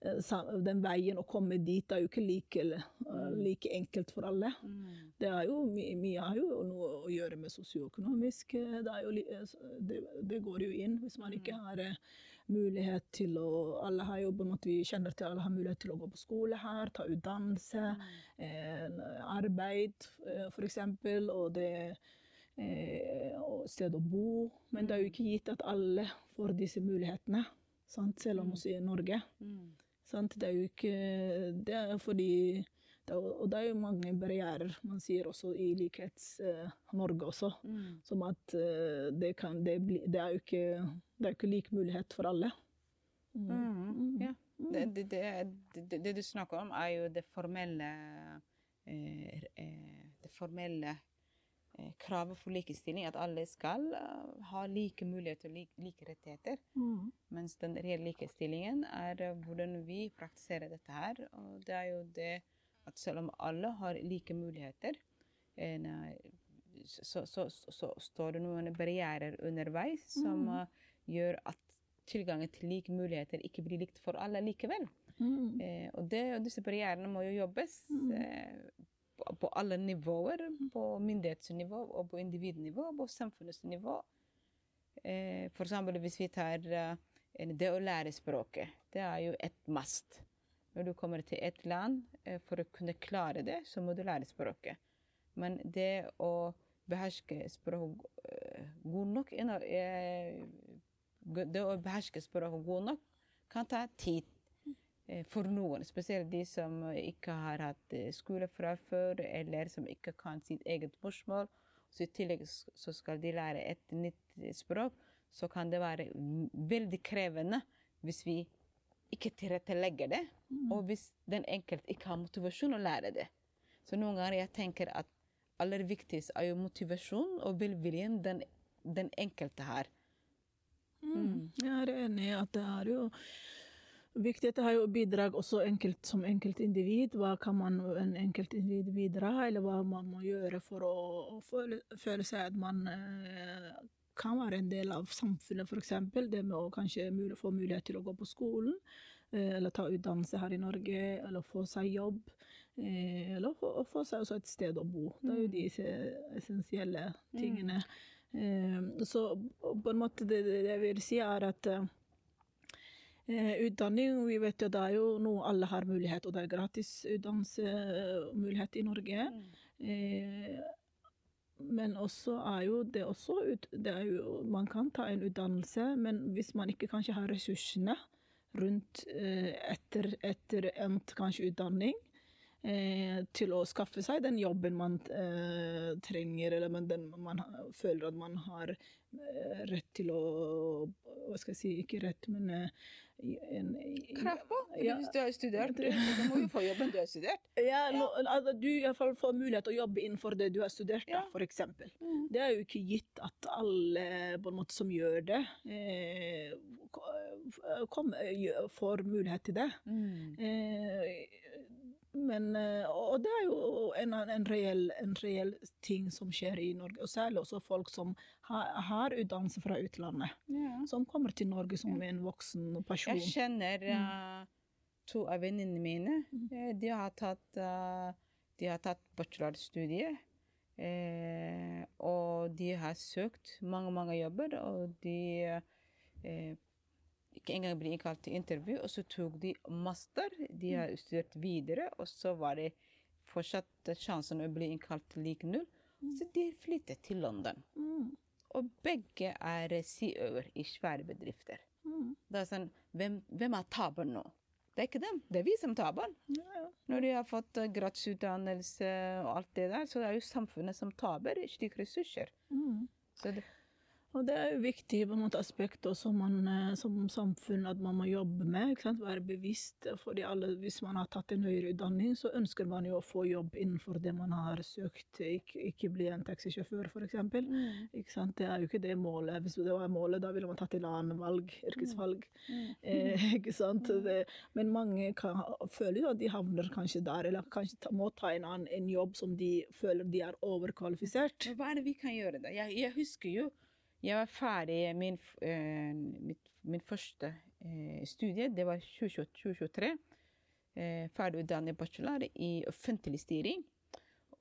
eh, den veien å komme dit er jo ikke like, eh, like enkelt for alle. Mm. Det er jo, my- mye har jo noe å gjøre med sosioøkonomisk. eh, Det, det, det går jo inn hvis man ikke har eh, mulighet til å Alle har jo på en måte, Vi kjenner til alle har mulighet til å gå på skole her, ta utdannelse, eh, arbeid eh, f.eks. Og det eh, og sted å bo. Men det er jo ikke gitt at alle får disse mulighetene. Sant? Selv om vi er i Norge. Mm. Sant? Det er jo ikke Det er fordi det er, Og det er jo mange barrierer, man sier også i Likhets-Norge også. Mm. Som at det, kan, det, bli, det er jo ikke Det er jo ikke lik mulighet for alle. Mm. Mm. Ja. Det, det, det, det, det du snakker om, er jo det formelle eh, eh, Det formelle eh, kravet for likestilling, at alle skal ha like muligheter og like, like rettigheter. Mm. Mens den reelle likestillingen er hvordan vi praktiserer dette her. Og det er jo det at selv om alle har like muligheter, eh, så, så, så, så står det noen barrierer underveis som Mm. Eh, gjør at tilgangen til like muligheter ikke blir likt for alle likevel. Mm. Eh, og, det, og disse barrierene må jo jobbes Mm. eh, på, på alle nivåer. På myndighetsnivå, og på individnivå, og på samfunnsnivå. Eh, for eksempel hvis vi tar eh, det å lære språket. Det er jo et must. Når du kommer til et land, eh, for å kunne klare det, så må du lære språket. Men det å beherske språk eh, god nok er eh, Det å beherske språket god nok kan ta tid eh, for noen. Spesielt de som ikke har hatt eh, skole fra før, eller som ikke kan sitt eget morsmål. Så I tillegg så skal de lære et nytt eh, språk. Så kan det være veldig krevende hvis vi ikke tilrettelegger det, og hvis den enkelte ikke har motivasjon å lære det. Så noen ganger jeg tenker at aller viktigst er jo motivasjon og velviljen den, den enkelte har. Mm. Jeg er enig i at det er jo viktig. Det har jo bidrag også enkelt, som enkeltindivid. Hva kan man en enkeltindivid bidra, eller hva man må gjøre for å, å føle, føle, seg at man eh, kan være en del av samfunnet, f.eks. Det med å kanskje mulig, få mulighet til å gå på skolen, eh, eller ta utdannelse her i Norge, eller få seg jobb. Eh, eller få, få, seg også et sted å bo. Det er jo de essensielle tingene. Mm. Så på en måte det, det jeg vil si, er at Eh, utdanning, vi vet jo det er jo noe alle har mulighet, og det er gratis utdannelsesmulighet i Norge. Mm. Eh, men også er jo det også det er jo, Man kan ta en utdannelse, men hvis man ikke kanskje har ressursene rundt eh, etter, etter endt kanskje utdanning, eh, til å skaffe seg den jobben man eh, trenger, eller den man føler at man har eh, rett til å Hva skal jeg si, ikke rett, men en, Krav på? Ja, hvis du har studert, du må jo få jobben du har studert. [LAUGHS] Ja. No, altså, Du fall får mulighet til å jobbe innenfor det du har studert, ja. f.eks. Mm. Det er jo ikke gitt at alle på en måte som gjør det, eh, kom, får mulighet til det. Mm. Eh, men, eh, og det er jo en, en, reell, en, reell, ting som skjer i Norge. Og særlig også folk som har, har utdannelse fra utlandet. Ja. Som kommer til Norge som en voksen person. Jeg kjenner uh, to av venninnene mine. Mm. Eh, de har tatt, uh, de har tatt bachelorstudiet. Uh, og de har søkt mange, mange jobber, og de ikke engang ble innkalt til intervju. Og så tok de master. De har studert videre, og så var det fortsatt sjansen å bli innkalt lik null. Så de flyttet til London. Mm. Og begge er CEO-er i svære bedrifter. Mm. Det er sånn, hvem, hvem er taperen nå? Det er ikke dem, det er vi som taper. Ja. Når de har fått gratisutdannelse og alt det der, så det er jo samfunnet som taper slike ressurser. Mm. Så det, og det er jo viktig på en måte aspekt som man eh, som samfunn at man må jobbe med. ikke sant? Være bevisst. fordi alle, Hvis man har tatt en høyere utdanning, så ønsker man jo å få jobb innenfor det man har søkt. Ikke, ikke bli en taxisjåfør, f.eks. Mm. Det er jo ikke det målet. Hvis det var målet, da ville man tatt et annet valg, yrkesvalg. Mm. mm. Eh, [LAUGHS] ikke sant? Mm. Det, men mange kan, føler jo at de havner kanskje der, eller kanskje ta, må ta en, annen, en jobb som de føler de er overkvalifisert. Hva er det vi kan gjøre da? Jeg, jeg husker jo jeg var ferdig min, eh, mitt, min første eh, studie, det var 2023. Eh, ferdig utdannet bachelor i offentlig styring.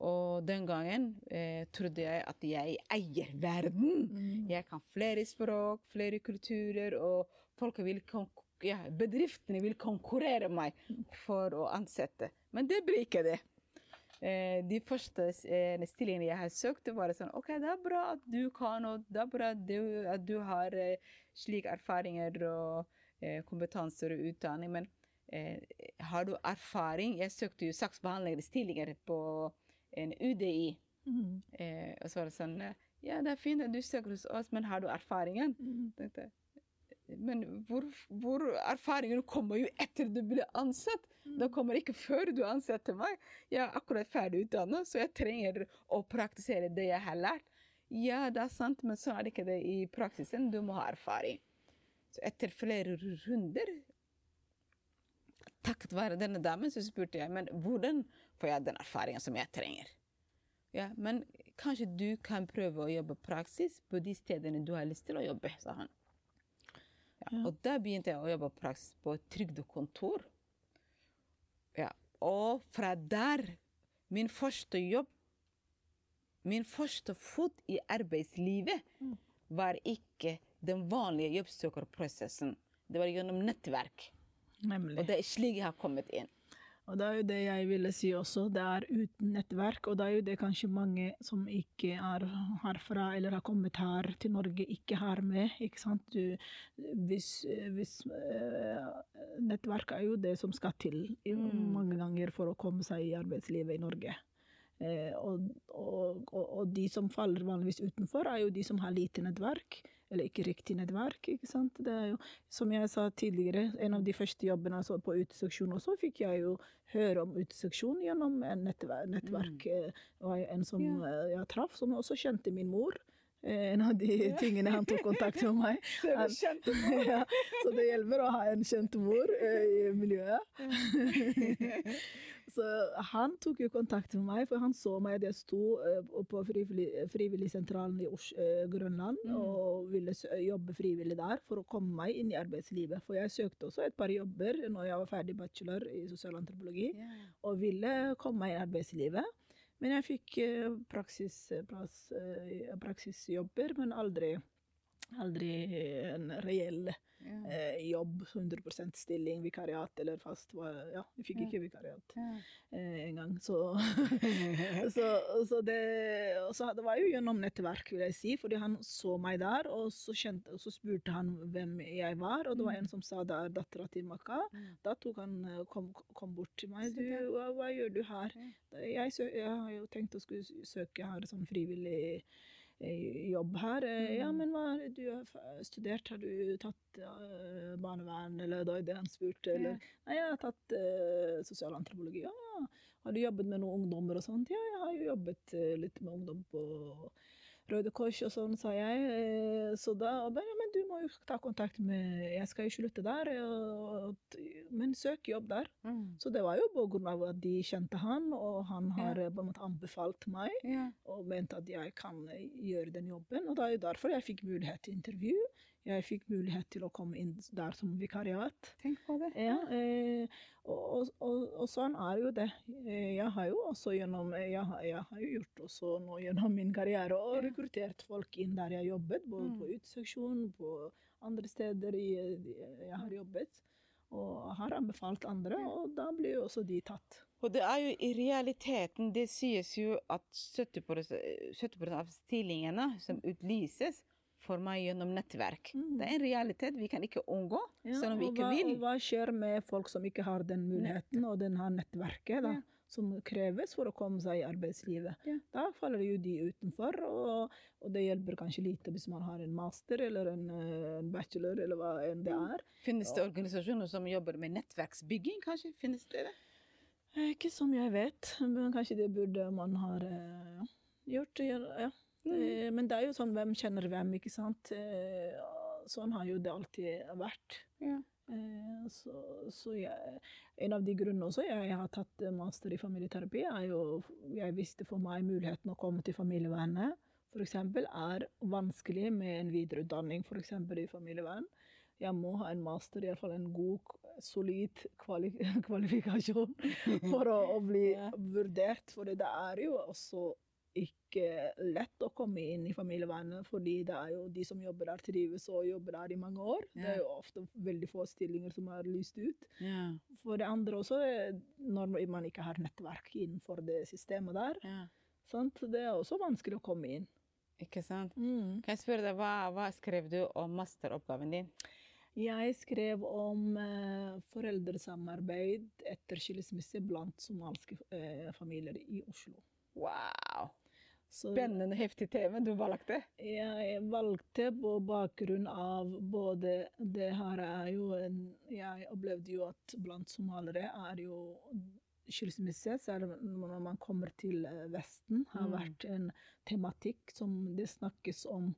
Og den gangen eh, trodde jeg at jeg eier verden. Mm. Jeg kan flere språk, flere kulturer, og folk vil ja, bedriftene vil konkurrere meg for å ansette. Men det blir ikke det. Eh, de første eh, stillingene jeg har søkt, var sånn OK, det er bra at du kan, og det er bra at du, at du har eh, slike erfaringer og kompetanser og utdanning, men eh, har du erfaring Jeg søkte jo saksbehandlerstillinger på en UDI. Mm. Eh, og så var det sånn Ja, det er fint at du søker hos oss, men har du erfaringen? Mm. Men hvor, hvor erfaringen kommer jo etter du blir ansatt. Mm. Det kommer ikke før du ansetter meg. Jeg er akkurat ferdig utdannet, så jeg trenger å praktisere det jeg har lært. Ja, det er sant, men så er det ikke det i praksisen. Du må ha erfaring. Så etter flere runder, takket være denne damen, så spurte jeg men hvordan får jeg den erfaringen som jeg trenger. Ja, men kanskje du kan prøve å jobbe praksis på de stedene du har lyst til å jobbe, sa han. Ja, og da begynte jeg å jobbe praksis på trygdekontor. Ja, og fra der Min første jobb Min første fot i arbeidslivet mm. var ikke den vanlige jobbsøkerprosessen. Det var gjennom nettverk. Nemlig. Og det er slik jeg har kommet inn. Og det er jo det jeg ville si også. Det er uten nettverk, og det er jo det kanskje mange som ikke er herfra eller har kommet her til Norge, ikke har med. ikke sant? Du, hvis, hvis uh, Nettverk er jo det som skal til mm. mange ganger for å komme seg i arbeidslivet i Norge. Eh, og, og, og, de som faller vanligvis utenfor, er jo de som har lite nettverk eller ikke riktig nettverk. ikke sant? Det er jo, som jeg sa tidligere, en av de første jobbene altså på uteseksjon også, fikk jeg jo høre om uteseksjon gjennom en nettverk. nettverk. Mm. Eh, og en som ja. Eh, jeg traff, som også kjente min mor. En av de tingene han tok kontakt med meg. [LAUGHS] Han- [LAUGHS] ja, så det hjelper å ha en kjent mor eh, i miljøet. [LAUGHS] så han tok jo kontakt med meg, for han så meg at jeg sto eh, på frivillig, Frivilligsentralen i Os eh, Grønland Mm. og ville jobbe frivillig der for å komme meg inn i arbeidslivet. For jeg søkte også et par jobber når jeg var ferdig bachelor i sosialantropologi yeah. og ville komme meg inn i arbeidslivet. Men jeg fikk eh, praksisjobber, men aldri, aldri en reell Ja. eh, jobb. 100% stilling, vikariat eller fast. Ja, vi fikk Ja. ikke vikariat Ja. eh, en gang. Så, [LAUGHS] så, så det, så det var jo gjennom nettverk, vil jeg si, fordi han så meg der, og så, kjente, og så spurte han hvem jeg var, og det var Mm. en som sa det er dattera til Maka. Mm. Da tok han, eh, kom, kom bort til meg. Du, hva, hva gjør du her? Jeg, sø, jeg har jo tenkt å skulle søke her sånn frivillig jobb her. Eh, Ja, Mm. men hva er det du har studert? Har du tatt eh, barnevern, eller da det han spurte? Eller? Nei, jeg har tatt uh, sosialantropologi. Ja, ja. Har du jobbet med noen ungdommer og sånt? Ja, jeg har jo jobbet eh, litt med ungdom på Røde Kors og sånn, sa jeg. Eh, Så da bare, men du må jo ta kontakt med Jeg skal jo slutte der, og, men søk jobb der. Mm. Så det var jo på grunn av at de kjente han, og han har ja. på en måte anbefalt meg Ja. og mente at jeg kan eh, gjøre den jobben. Og det er jo derfor jeg fikk mulighet til intervju. Jeg fikk mulighet til å komme inn der som vikariat. Tenk på det. Ja, eh, og, og, og, og sånn er jo det. Eh, Jeg har jo også gjennom eh, jeg har, jeg har jo gjort også nå gjennom min karriere og rekruttert folk inn der jeg jobbet, både Mm. på uteseksjonen, på andre steder i, jeg har jobbet. Og har anbefalt andre, og da blir jo også de tatt. Og det er jo i realiteten Det sies jo at 70 70 av stillingene som utlyses, får meg gjennom nettverk. Mm. Det er en realitet vi kan ikke unngå, selv om vi ikke hva, vil. Og hva skjer med folk som ikke har den muligheten og den har nettverket da, Ja. som kreves for å komme seg i arbeidslivet? Ja. Da faller jo de utenfor, og, og det hjelper kanskje lite hvis man har en master eller en, eh, en bachelor eller hva enn det Mm. er. Finnes det organisasjoner som jobber med nettverksbygging, kanskje? Finnes det det? Eh, Ikke som jeg vet, men kanskje det burde man ha eh, gjort. Ja. Mm. Eh, Men det er jo sånn hvem kjenner hvem, ikke sant. Eh, Sånn har jo det alltid vært. Ja. Eh, Så, så jeg, en av de grunnene også jeg har tatt master i familieterapi, er jo jeg visste for meg muligheten å komme til familievernet. Eksempel er vanskelig med en videreutdanning eksempel i familievern. Jeg må ha en master, iallfall en god, solid kvali [LAUGHS] kvalifikasjon for å, å bli Ja. vurdert. For det er jo også ikke lett å komme inn i familievernet, fordi det er jo de som jobber der, trives og jobber der i mange år. Det er jo ofte veldig få stillinger som er lyst ut. Ja. For det andre også, når man ikke har nettverk innenfor det systemet der, ja. sant? det er også vanskelig å komme inn. Ikke sant? Mm. Kan jeg spørre deg, hva, hva skrev du om masteroppgaven din? Jeg skrev om eh, foreldresamarbeid etter skilsmisse blant somaliske eh, familier i Oslo. Wow! Så Spennende, heftig tema du valgte. jeg valgte på bakgrunn av både Det her er jo en Jeg opplevde jo at blant somaliere er jo skilsmisse, særlig når man kommer til Vesten, har Mm. vært en tematikk som det snakkes om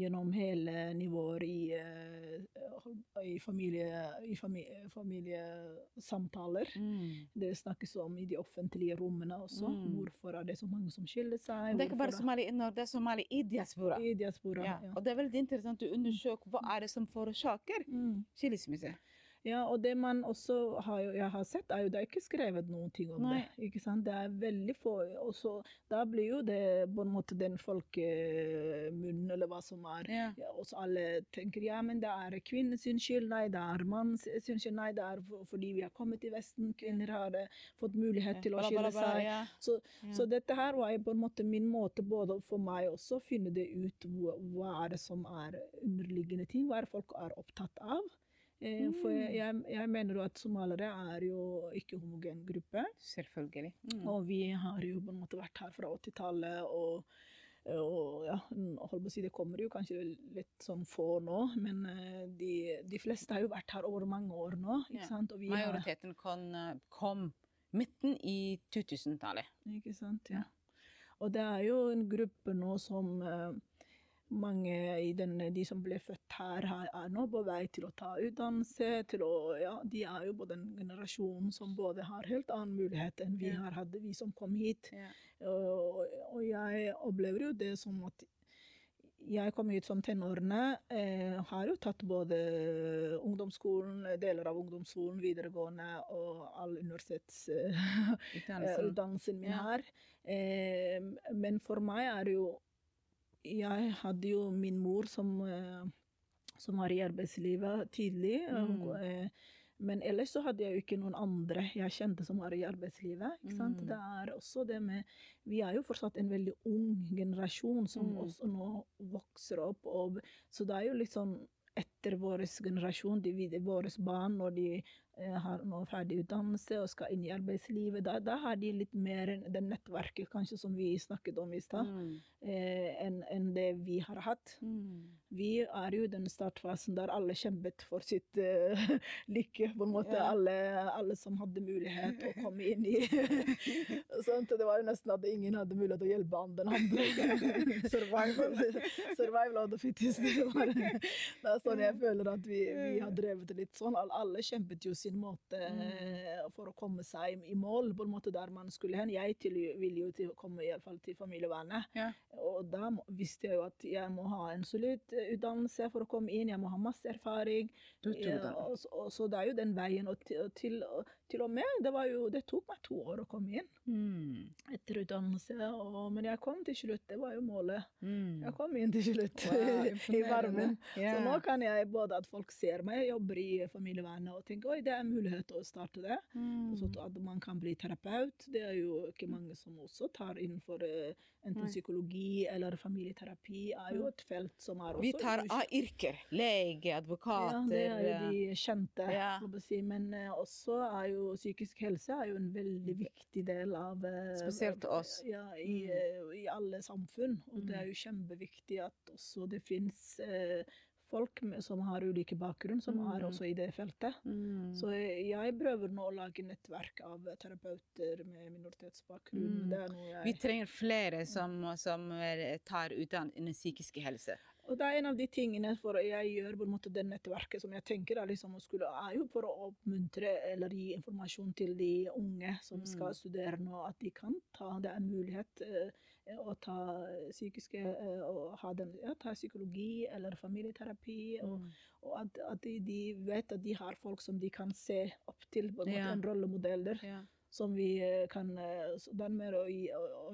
gjennom hele nivåer i, eh, i, familie, i familie, familiesamtaler. Mm. Det snakkes om i de offentlige rommene også. Mm. Hvorfor er det så mange som skiller seg? Det er ikke bare somali i det er somali i diaspora. I diaspora. Ja. Ja. Og det er veldig interessant å undersøke hva er det som forårsaker Mm. skilsmisse. Ja, og det man også har, jeg har sett, er jo det er ikke skrevet noen ting om Nei. det. ikke sant? Det er veldig få. Og så da blir jo det på en måte den folkemunnen, eller hva som er. Ja. Ja, og så alle tenker ja, men det er kvinnens skyld, nei, det er mannens skyld, nei, det er for, fordi vi har kommet til Vesten, kvinner har eh, fått mulighet til å skille seg. Ja. Så, så dette her var på en måte min måte både for meg også å finne det ut hva, hva er det som er underliggende ting, hva er det folk er opptatt av. Eh, For jeg, jeg, mener jo at somaliere er jo ikke homogen gruppe. Selvfølgelig. Mm. Og vi har jo på en måte vært her fra 80-tallet og og ja, holdt på å si, det kommer jo kanskje litt sånn få nå, men eh, de, de fleste har jo vært her over mange år nå. ikke Ja. sant? Majoriteten kom, kom midten i 2000-tallet. Ikke sant, ja. Og det er jo en gruppe nå som eh, mange i den, de som ble født her, her, er nå på vei til å ta utdannelse. Til å, ja, de er jo på den generasjonen som både har helt annen mulighet enn vi Ja. har hadde, vi som kom hit. Ja. Og, og jeg opplever jo det som at jeg kom hit som tenårene. Eh, har jo tatt både ungdomsskolen, deler av ungdomsskolen, videregående og all universitetsutdannelsen Utdannelsen. min her. Eh, men for meg er det jo Jeg hadde jo min mor som, eh, som var i arbeidslivet tidlig. Mm. eh, men ellers så hadde jeg jo ikke noen andre jeg kjente som var i arbeidslivet. Ikke sant? Mm. Det er også det med Vi er jo fortsatt en veldig ung generasjon som Mm. også nå vokser opp. Og, så det er jo litt sånn etter vår generasjon, de, våre barn, når de har nå ferdig utdannelse og skal inn i arbeidslivet, da, da har de litt mer det nettverket kanskje som vi snakket om i stad, Mm. eh, enn en det vi har hatt. Mm. Vi er jo i den startfasen der alle kjempet for sitt uh, [LAUGHS] lykke. på en måte. Ja. Alle, alle som hadde mulighet å komme inn i? [LAUGHS] Det var jo nesten at ingen hadde mulighet å hjelpe den andre. [LAUGHS] Survival. Survival of the fittest. Det, var, det er sånn jeg føler at vi, vi har drevet det litt sånn. Alle, kjempet jo sin måte mm. for å komme seg i mål på en måte der man skulle hen. Jeg til, ville jo til komme i alle fall til familievernet. Ja. Og da visste jeg jo at jeg må ha en solid eh, utdannelse for å komme inn, jeg må ha masse erfaring. Du tror det. Og, og, så- og, så det er jo den veien. Og til, og til, til og med, det, var jo, det tok meg to år å komme inn Mm. etter utdannelse. Og, men jeg kom til slutt, det var jo målet. Mm. Jeg kom inn til slutt Wow, [LAUGHS] i varmen. Yeah. Så nå kan jeg både at folk ser meg, jobber i familievernet og tenker oi, det er en mulighet til å starte det. Mm. så at man kan bli terapeut. Det er jo ikke mange som også tar innenfor eh, enten psykologi eller familieterapi. er jo et felt som er også Vi tar av yrker. Lege, advokater Ja, det er jo eh, de kjente. Ja. på å Si. Men eh, også er jo psykisk helse er jo en veldig viktig del av eh, Spesielt oss. Ja, i, Mm. eh, i alle samfunn. Og det er jo kjempeviktig at også det fins eh, folk med, som har ulike bakgrunn, som er Mm. også i det feltet. Mm. Så jeg, jeg prøver nå å lage nettverk av terapeuter med minoritetsbakgrunn. Mm. Er jeg Vi trenger flere som, som eh, tar utdannelse innen psykisk helse. Og det er en av de tingene for jeg gjør på en måte det nettverket som jeg tenker er, liksom, skulle, er jo for å oppmuntre eller gi informasjon til de unge som Mm. skal studere nå, at de kan ta Det er mulighet eh, å ta psykiske eh, og ha den, ja, ta psykologi eller familieterapi. Og, Mm. og at, at de, de vet at de har folk som de kan se opp til, på en måte Ja. en rollemodeller. Ja. Som vi eh, kan eh, er mer å,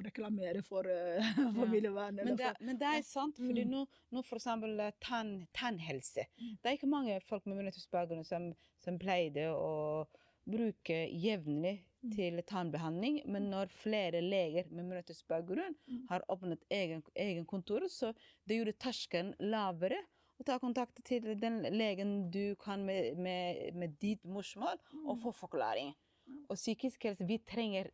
reklamere for [LAUGHS] uh, familievernet. Men men det er sant, fordi Mm. nå, nå eksempel eh, tann, tannhelse. Mm. Det er ikke mange folk med minoritetsbakgrunn som, som pleide å bruke jevnlig Mm. til tannbehandling, men når flere leger med minoritetsbakgrunn Mm. har åpnet egen, egen kontor, så det gjorde terskelen lavere å ta kontakt til den legen du kan med, med, med ditt morsmål, og få forklaring. Og psykisk helse, vi trenger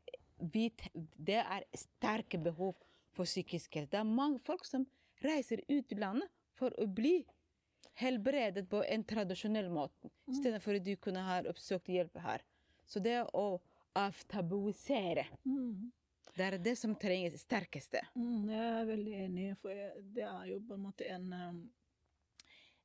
vi, Det er sterke behov for psykisk helse. Det er mange folk som reiser ut i landet for å bli helbredet på en tradisjonell måte, istedenfor at du kunne ha oppsøkt hjelp her. Så det å avtabuisere, Mm. det er det som trenges sterkeste. Mm, jeg er veldig enig, for det er jo på en måte en um,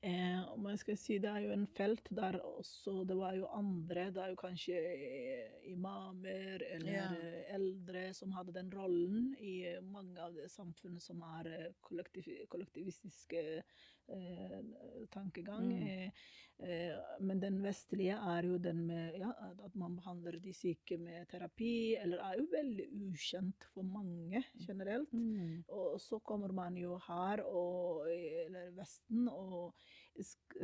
eh, om jeg skal si, Det er jo en felt der også det var jo andre Det er jo kanskje eh, imamer eller Ja. eh, eldre som hadde den rollen i eh, mange av de samfunnet som er eh, kollektiv, kollektivistiske eh, tankegang. Mm. Eh, men den vestlige er jo den med ja, at- man behandler de syke med terapi, eller er jo veldig ukjent for mange generelt. Mm. Og så kommer man jo her, og, eller Vesten, og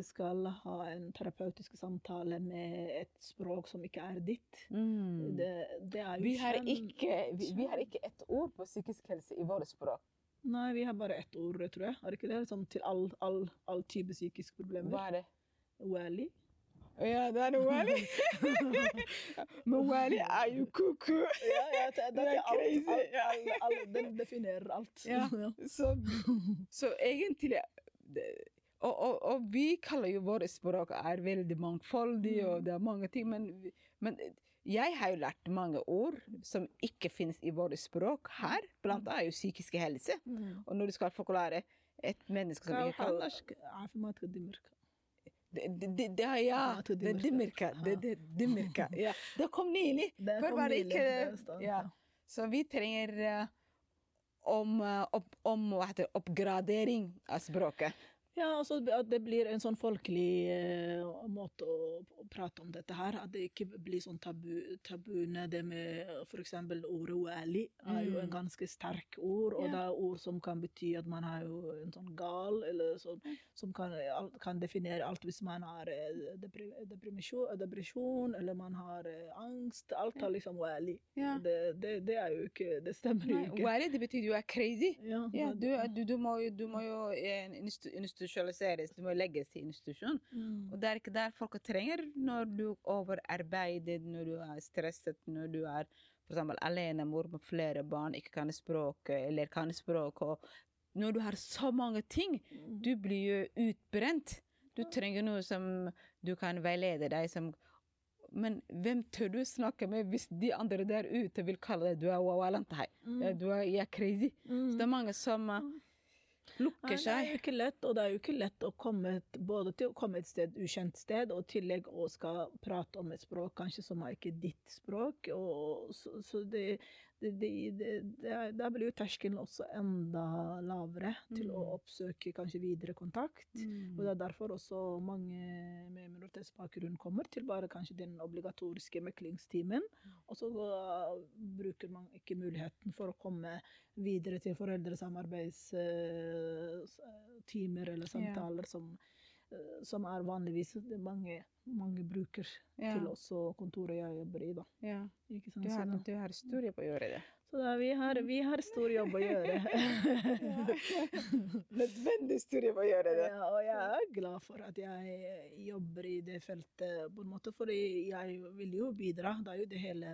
skal ha en terapeutisk samtale med et språk som ikke er ditt. Mm. Det, det er Vi har, ikke, vi, vi har ikke ett ord på psykisk helse i vårt språk. Nei, vi har bare ett ord, tror jeg. Er det ikke det? Sånn til all, all, all type psykiske problemer. Hva er det? Wally. Ja, det er Wally. [LAUGHS] Men Wally er jo. Ja, ja, det, er [LAUGHS] crazy, alt, alt, alt, Den definerer alt. Ja. [LAUGHS] Så, så egentlig og, og, og vi kaller jo vårt språk er veldig mangfoldig, Mm. og det er mange ting, men, men jeg har jo lært mange ord som ikke finnes i vårt språk her. Blant annet er jo psykiske helse. Mm. Og når du skal forklare Et menneske som ikke kan norsk. Ja, Ja, det dimmerka. Ja. [LAUGHS] Det kom nylig. Det Før var det ikke. Så vi trenger eh, om, eh, opp, om oppgradering av språket. Ja, altså at det blir en sånn folkelig uh, måte å, å prate om dette her. At det ikke blir sånn tabu, tabuene. Det med f.eks. ordet wali er jo en Mm. ganske sterk ord, og Ja. det er ord som kan bety at man er jo en sånn gal, eller sånn, som kan, kan definere alt hvis man har depresjon, deprimisjon- depresjon, eller man har eh, angst. Alt har liksom wali. Ja. Det, det, det er jo ikke Det stemmer jo ikke. Wali, det betyr du er crazy. Ja, Ja, du, er- du, du, må, jo- du må jo en, institu- institusjonaliseres, du må legges til institusjon. Mm. Og det er ikke der folk trenger når du overarbeider, når du er stresset, når du er eksempel alenemor med flere barn, ikke kan språket, eller kan språk, og når du har så mange ting, Mm. du blir jo utbrent. Du trenger noe som du kan veilede deg som Men hvem tør du snakke med hvis de andre der ute vil kalle deg du er wawalantai? Mm. Du er, jeg er crazy. Mm. Så det er mange som eh, Nei, det er jo ikke lett, og det er jo ikke lett å komme både til å komme et sted, ukjent sted, og i tillegg å skal prate om et språk kanskje som er ikke ditt språk. Og, så, så det, det, det, det, det Der blir jo terskelen også enda lavere til å Mm. oppsøke kanskje videre kontakt. Mm. Og det er derfor også mange med minoritetsbakgrunn kommer til bare kanskje den obligatoriske meklingstimen. Og så bruker man ikke muligheten for å komme videre til foreldresamarbeidstimer eller samtaler som, eh, som er vanligvis det mange, mange bruker Ja. til også kontoret jeg jobber i. da. Ja. Du har, du har stor jobb å gjøre det. så da, vi, har, vi har stor jobb å gjøre. [LAUGHS] Nødvendig stor jobb å gjøre det. Ja, og jeg er glad for at jeg jobber i det feltet, på en måte, for jeg vil jo bidra. Det er jo det hele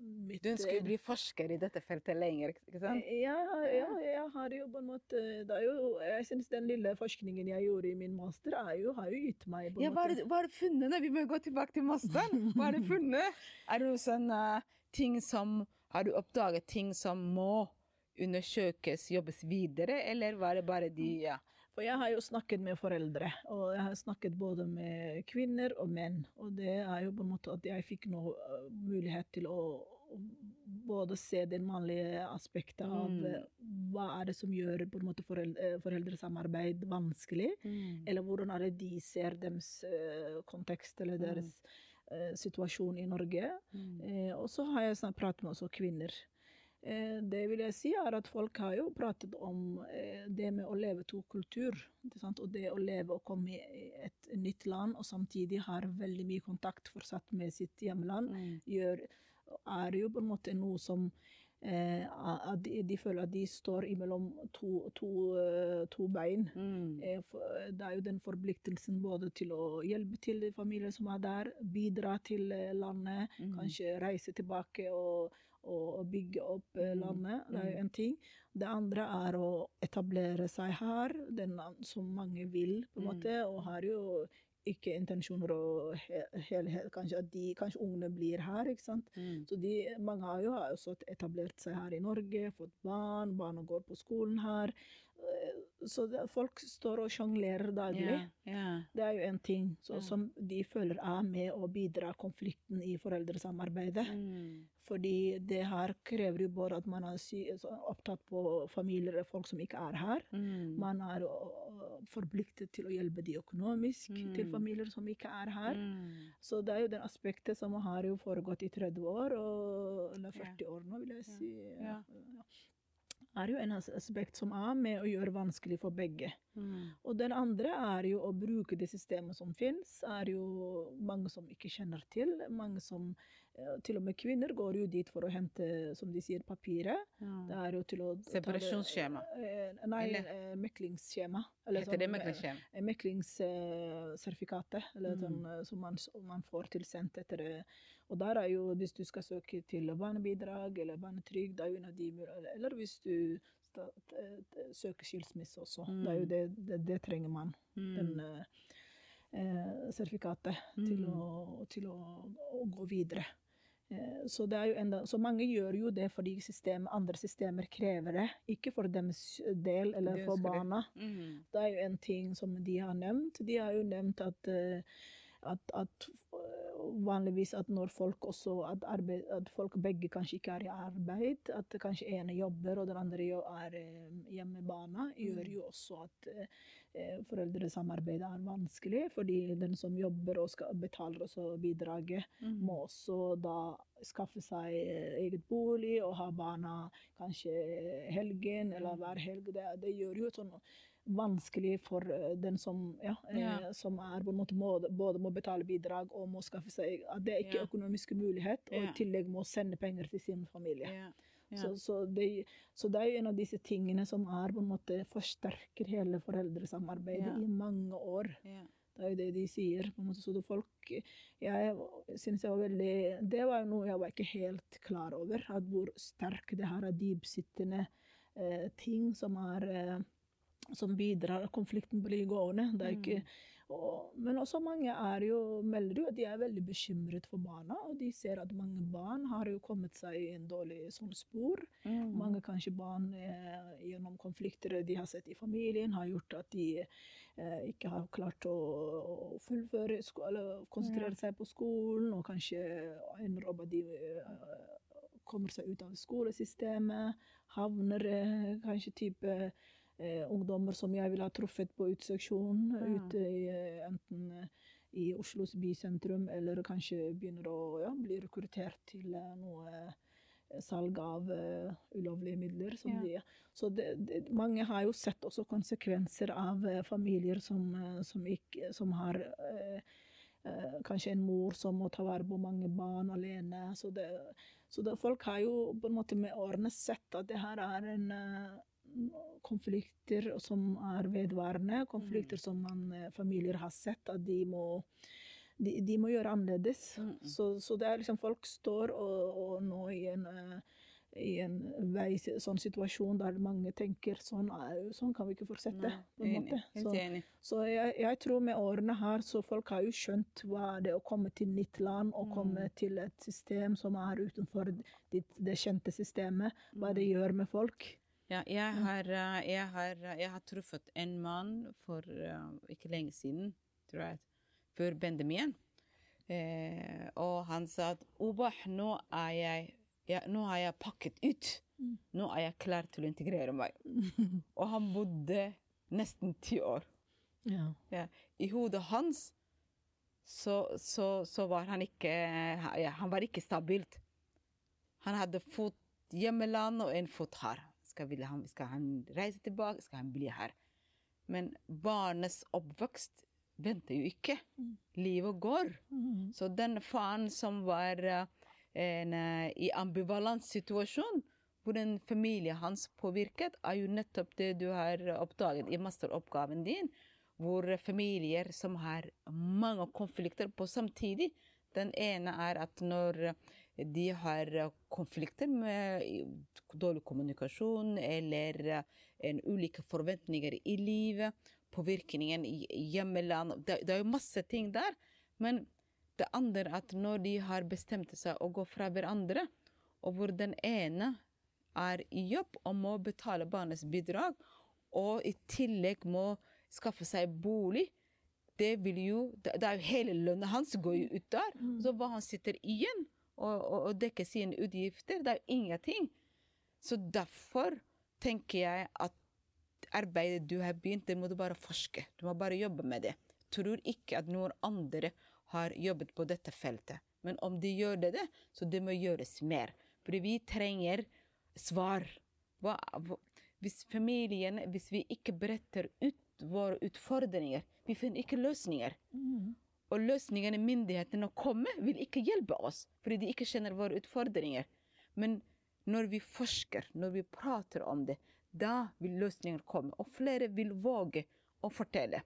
mitt Du ønsker å bli forsker i dette feltet lenger, ikke sant? Ja, ja, jeg har jo på en måte det jo, Jeg syns den lille forskningen jeg gjorde i min master, er jo, har jo gitt meg på en Ja, hva måte hva er det funnet? da? Vi må gå tilbake til masteren. Hva er det [LAUGHS] funnet? Er det noen sånne ting som Har du oppdaget ting som må undersøkes, jobbes videre, eller var det bare de ja. For jeg har jo snakket med foreldre, og jeg har snakket både med kvinner og menn. Og det er jo på en måte at jeg fikk nå øh, mulighet til å både se det mannlige aspektet av Mm. øh, hva er det som gjør på en måte forel- øh, foreldresamarbeid vanskelig, eller hvordan er det de ser deres kontekst eller Mm. deres mm. situasjon i Norge. Mm. Eh, og så har jeg pratet med også kvinner. Eh, det vil jeg si er at folk har jo pratet om eh, det med å leve to kultur. Og det å leve og komme i et nytt land og samtidig har veldig mye kontakt fortsatt med sitt hjemland, Mm. gjør, er jo på en måte noe som eh, at de, de føler at de står imellom to, to, eh, to bein. Mm. Det er jo den forpliktelsen både til å hjelpe til familier som er der, bidra til landet, Mm. kanskje reise tilbake og, og, og bygge opp eh, Mm. landet. Det er jo Mm. en ting. Det andre er å etablere seg her, den som mange vil, på en Mm. måte, og har jo ikke intensjoner å helhet, kanskje at de, kanskje ungene blir her, ikke sant. Mm. Så de, mange har jo også etablert seg her i Norge, fått barn, barna går på skolen her. Eh, Så det, folk står og sjonglerer daglig. Yeah, yeah. Det er jo en ting så, yeah. som de føler er med å bidra konflikten i foreldresamarbeidet. Mm. Fordi det her krever jo både at man er opptatt på familier og folk som ikke er her. Mm. Man er forpliktet til å hjelpe de økonomisk til Mm. familier som ikke er her. Mm. Så det er jo den aspektet som har foregått i 30 år, og, eller 40 år nå, vil jeg Ja. si. Ja. er jo en aspekt som er med å gjøre vanskelig for begge. Mm. Og den andre er jo å bruke det systemet som finnes, er jo mange som ikke kjenner til. Mange som, til og med kvinner går jo dit for å hente, som de sier, papiret. Det er jo til å Separasjonsskjema. Eh, Nei, Eller- eh, meklingsskjema. Eller Heter det sånn, eh, meklingskjema? meklingssertifikatet, eller Mm. sånn, eh, som man, som man får tilsendt etter det. Og der er jo, hvis du skal søke til barnebidrag eller barnetrygd, er jo en av de mul- eller- Eller hvis du eh, søker skilsmisse også. Det er jo Mm. det, det, det trenger man. Den Mm. eh, eh, sertifikatet til, Mm. å, til å, å gå videre. Eh, Så, det enda, så mange gjør jo det fordi system, andre systemer krever det, ikke for deres del eller for barna. Mhm. Det er jo en ting som de har nevnt. De har jo nevnt at, eh, at, at vanligvis at når folk også at, arbeid, at folk begge kanskje ikke er i arbeid, at kanskje ene jobber og den andre er eh, hjemme med barna, gjør Mm. jo også at eh, foreldresamarbeidet er vanskelig, fordi den som jobber og skal betaler også bidraget, mm. må også da skaffe seg eh, eget bolig og ha barna kanskje helgen eller Mm. hver helg. Det, det gjør jo sånn vanskelig for eh, den som, ja, eh, Ja. som er på en måte må, både må betale bidrag og må skaffe seg At det er ikke Ja. økonomisk mulighet, og i tillegg må sende penger til sin familie. Så, så, det, så det er en av disse tingene som er måte forsterker hele foreldresamarbeidet i mange år. Ja. Det er jo det de sier. på en måte, så det folk, Jeg synes jeg var veldig Det var noe jeg var ikke helt klar over. Hvor sterk det her er dypsittende eh, ting som er eh, som bidrar at konflikten blir gående. Det ikke, og, men også mange jo, melder jo at de er veldig bekymret for barna. Og de ser at mange barn har jo kommet seg i en dårlig sånn spor. Mm. Mange kanskje barn eh, gjennom konflikter de har sett i familien, har gjort at de eh, ikke har klart å, å fullføre eller konsentrere seg på skolen, og kanskje ender opp at de eh, kommer seg ut av skolesystemet, havner eh, kanskje type ungdommer som jeg ville ha truffet på utseksjonen Ja. ute i eh, enten eh, i Oslos bysentrum, eller kanskje begynner å ja, bli rekruttert til eh, noe eh, salg av uh, ulovlige midler. Som Ja. de, så det, det, mange har jo sett også konsekvenser av uh, familier som, uh, som, ikke, som har eh, eh, kanskje en mor som må ta vare på mange barn alene. Så, det, så det, folk har jo på en måte med årene sett at det her er en eh, konflikter som er vedvarende, konflikter som man, eh, familier har sett at de må, de, de må gjøre annerledes. Mm. Så, så det er liksom folk står og, og nå i en, eh, i en vei, sånn situasjon der mange tenker sånn, sånn kan vi ikke fortsette. Nei, enig. Så, så jeg, jeg tror med årene her, så folk har jo skjønt hva det er å komme til nytt land og komme Mm. til et system som er utenfor det, det kjente systemet, hva det Mm. gjør med folk. Ja, jeg har, eh, jeg har, jeg har truffet en mann for eh, ikke lenge siden, tror jeg, før pandemien. Eh, og han sa at Obah, nå, jeg, ja, nå har jeg pakket ut. Mm. Nå er jeg klar til å integrere meg. [LAUGHS] Og han bodde nesten ti år. Ja. Ja. I hodet hans så, så, så var han ikke Han var ikke stabilt. Han hadde fot hjemmeland og en fot her. Skal, han, skal han reise tilbake? Skal han bli her? Men barnets oppvekst venter jo ikke. Mm. Livet går. Mm. Så den faren som var eh, en, eh, i ambivalent situasjon, hvor den familien hans påvirket, er jo nettopp det du har oppdaget i masteroppgaven din. Hvor familier som har mange konflikter på samtidig. Den ene er at når de har konflikter med dårlig kommunikasjon eller eh, en ulike forventninger i livet, påvirkningen i hjemmeland det, det er jo masse ting der. Men det andre er at når de har bestemt seg å gå fra hverandre, og hvor den ene er i jobb og må betale barnets bidrag, og i tillegg må skaffe seg bolig, det vil jo Det det er jo hele lønna hans går jo ut der. Mm. Så hva han sitter igjen og dekker sine utgifter, det er ingenting. Så derfor tenker jeg at arbeidet du har begynt, det må du bare forske. Du må bare jobbe med det. Tror ikke at noen andre har jobbet på dette feltet. Men om de gjør det, så det må gjøres mer. For vi trenger svar. Hva, hvis familien, hvis vi ikke bretter ut våre utfordringer, vi finner ikke løsninger. Mm. Og løsningene myndighetene kommer, vil ikke hjelpe oss, fordi de ikke kjenner våre utfordringer. Men når vi forsker, når vi prater om det, da vil løsninger komme. Og flere vil våge å fortelle.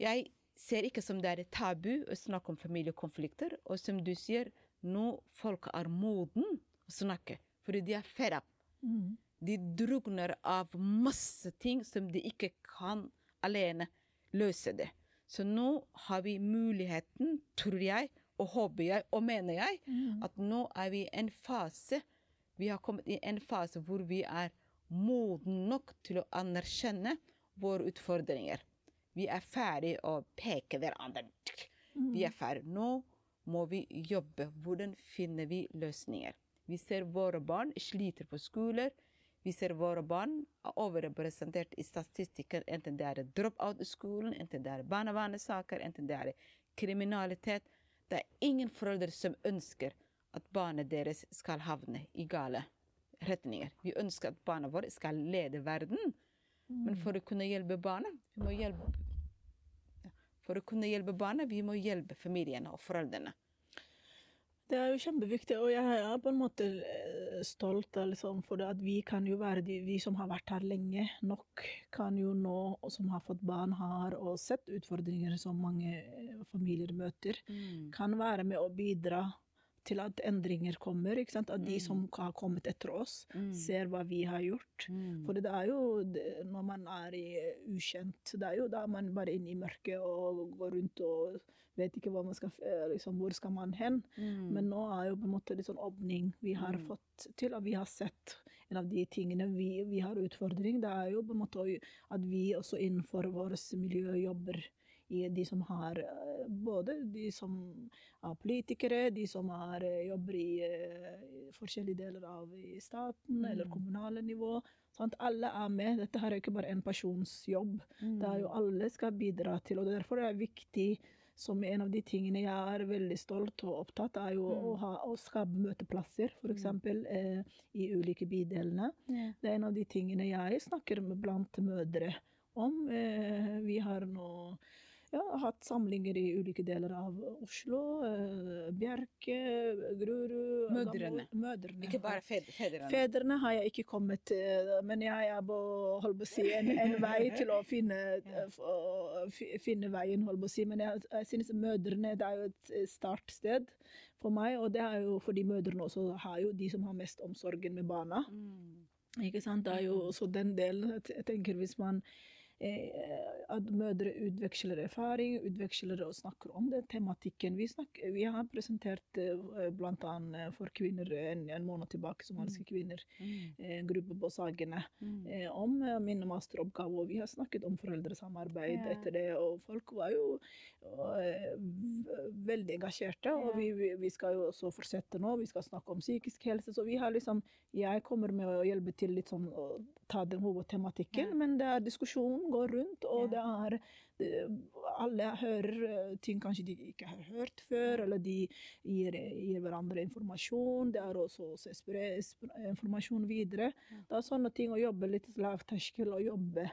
Jeg ser ikke som det er et tabu å snakke om familiekonflikter. Og som du sier, nå folk er moden å snakke, fordi de er fed up. Mm. De drukner av masse ting som de ikke kan alene løse det. Så nå har vi muligheten, tror jeg, og håper jeg, og mener jeg, Mm. at nå er vi i en fase Vi har kommet i en fase hvor vi er moden nok til å anerkjenne våre utfordringer. Vi er ferdig å peke hverandre. Mm. Vi er ferdig. Nå må vi jobbe. Hvordan finner vi løsninger? Vi ser våre barn sliter på skoler. Vi ser våre barn er overrepresentert i statistikken, enten det er drop-out i skolen, enten det er barnevernssaker, enten det er kriminalitet. Det er ingen foreldre som ønsker at barnet deres skal havne i gale retninger. Vi ønsker at barna våre skal lede verden. Men for å kunne hjelpe barnet, vi må hjelpe For å kunne hjelpe barnet, vi må hjelpe familiene og foreldrene. Det er jo kjempeviktig, og jeg er på en måte eh, stolt liksom, for at vi kan jo være de vi som har vært her lenge nok, kan jo nå, og som har fått barn her og sett utfordringer som mange eh, familier møter, kan være med å bidra til at endringer kommer. Ikke sant? At de Mm. som har kommet etter oss, Mm. ser hva vi har gjort. Mm. For det er jo når man er i eh, ukjent, det er jo da man bare er inne i mørket og går rundt og vet ikke hva man skal, eh, liksom, hvor skal man hen. Mm. Men nå er jo på en måte litt sånn åpning vi har Mm. fått til, og vi har sett en av de tingene vi, vi har utfordring. Det er jo på en måte at vi også innenfor vårt miljø jobber de som har eh, Både de som er politikere, de som er, eh, jobber i eh, forskjellige deler av i staten eller Mm. kommunale nivå. Sant? Alle er med. Dette her er ikke bare en persons jobb. Det er jo Mm. alle skal bidra til, og derfor er det viktig som en av de tingene jeg er veldig stolt og opptatt av, er jo å, Mm. ha, å skape møteplasser, f.eks. Eh, i ulike bydelene. Yeah. Det er en av de tingene jeg snakker med blant mødre om. Eh, vi har nå ja, hatt samlinger i ulike deler av Oslo. Eh, Bjerke, Grorud Mødrene. Mødrene. Ikke bare fedrene. Fedrene har jeg ikke kommet til, men jeg er på holdt på å si, en, en vei til å finne, [LAUGHS] finne veien. holdt på å si. Men jeg, jeg synes mødrene det er jo et startsted for meg. Og det er jo fordi mødrene også har jo de som har mest omsorgen med barna. Mm. Ikke sant? Det er jo også den delen. Jeg tenker hvis man At mødre utveksler erfaring, utveksler og snakker om den tematikken. Vi, snakker, vi har presentert bl.a. blant annet for kvinner en, en måned tilbake, somaliske kvinner, Mm. en gruppe på Sagene, Mm. eh, om eh, min masteroppgave. Og vi har snakket om foreldresamarbeid Ja. etter det, og folk var jo eh, veldig engasjerte. Og vi, vi, skal jo også fortsette nå, vi skal snakke om psykisk helse. Så vi har liksom Jeg kommer med å hjelpe til litt sånn ta den hovedtematikken, men det er diskusjonen går rundt, og det er det, alle hører eh, ting kanskje de ikke har hørt før, eller de gir, gir hverandre informasjon. Det er også informasjon videre. Det er sånne ting å jobbe litt lavterskel, og jobbe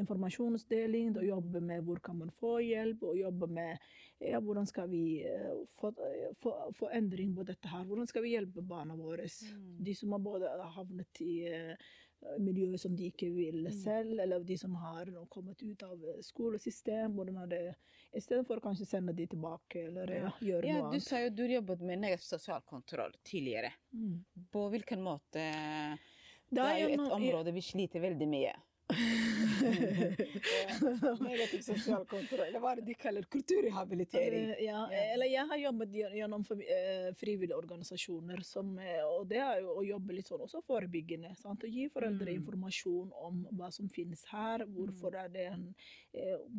informasjonsdeling, og jobbe med hvor kan man få hjelp, og jobbe med ja, hvordan skal vi eh, få, få, få endring på dette her. Hvordan skal vi hjelpe barna våre? Mm. De som har både havnet i eh, miljøer som de ikke vil Mm. selv, eller de som har nå kommet ut av eh, skolesystem. Hvordan er det, Istedenfor kanskje sende de tilbake, eller Ja. gjøre Ja, noe du annet. sa jo du jobbet med negativ sosial kontroll tidligere. Mm. På hvilken måte? Det er jo et område vi sliter veldig mye. [LAUGHS] [LAUGHS] Negativ sosial kontroll. Eller hva er det de kaller kulturrehabilitering? Eh, Ja, eller jeg har jobbet gjennom eh, frivillige organisasjoner, som, eh, og det er jo å jobbe litt sånn også forebyggende. Sant? Å gi foreldre Mm. informasjon om hva som finnes her, hvorfor er det en,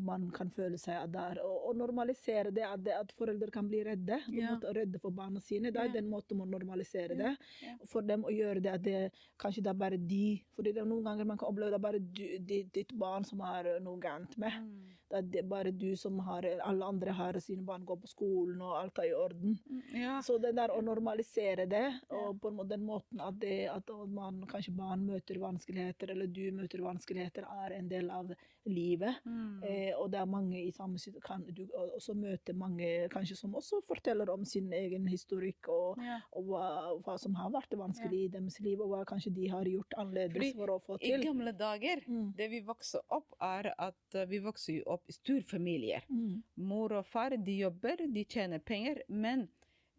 man kan føle seg der, og, og normalisere det at, det at foreldre kan bli redde, Ja. redde for barna sine. Det er Ja. den måten man normaliserer det. ja. For dem å gjøre det at det kanskje det er bare de, For noen ganger man kan oppleve det er bare du, ditt barn som har noe gærent med. Mm. Det er det bare du som har Alle andre har sine barn går på skolen, og alt er i orden. Ja. Så det der å normalisere det, og på den måten at, det, at man, kanskje barn møter vanskeligheter, eller du møter vanskeligheter, er en del av livet. Mm. Eh, og det er mange i samme kan du også møte mange kanskje som også forteller om sin egen historikk, og, Ja. og hva, hva som har vært vanskelig i deres liv, og hva kanskje de har gjort annerledes Fordi for å få til. I gamle dager, Mm. det vi vokste opp, er at eh, vi vokser opp i storfamilier. Mm. Mor og far de jobber, de tjener penger, men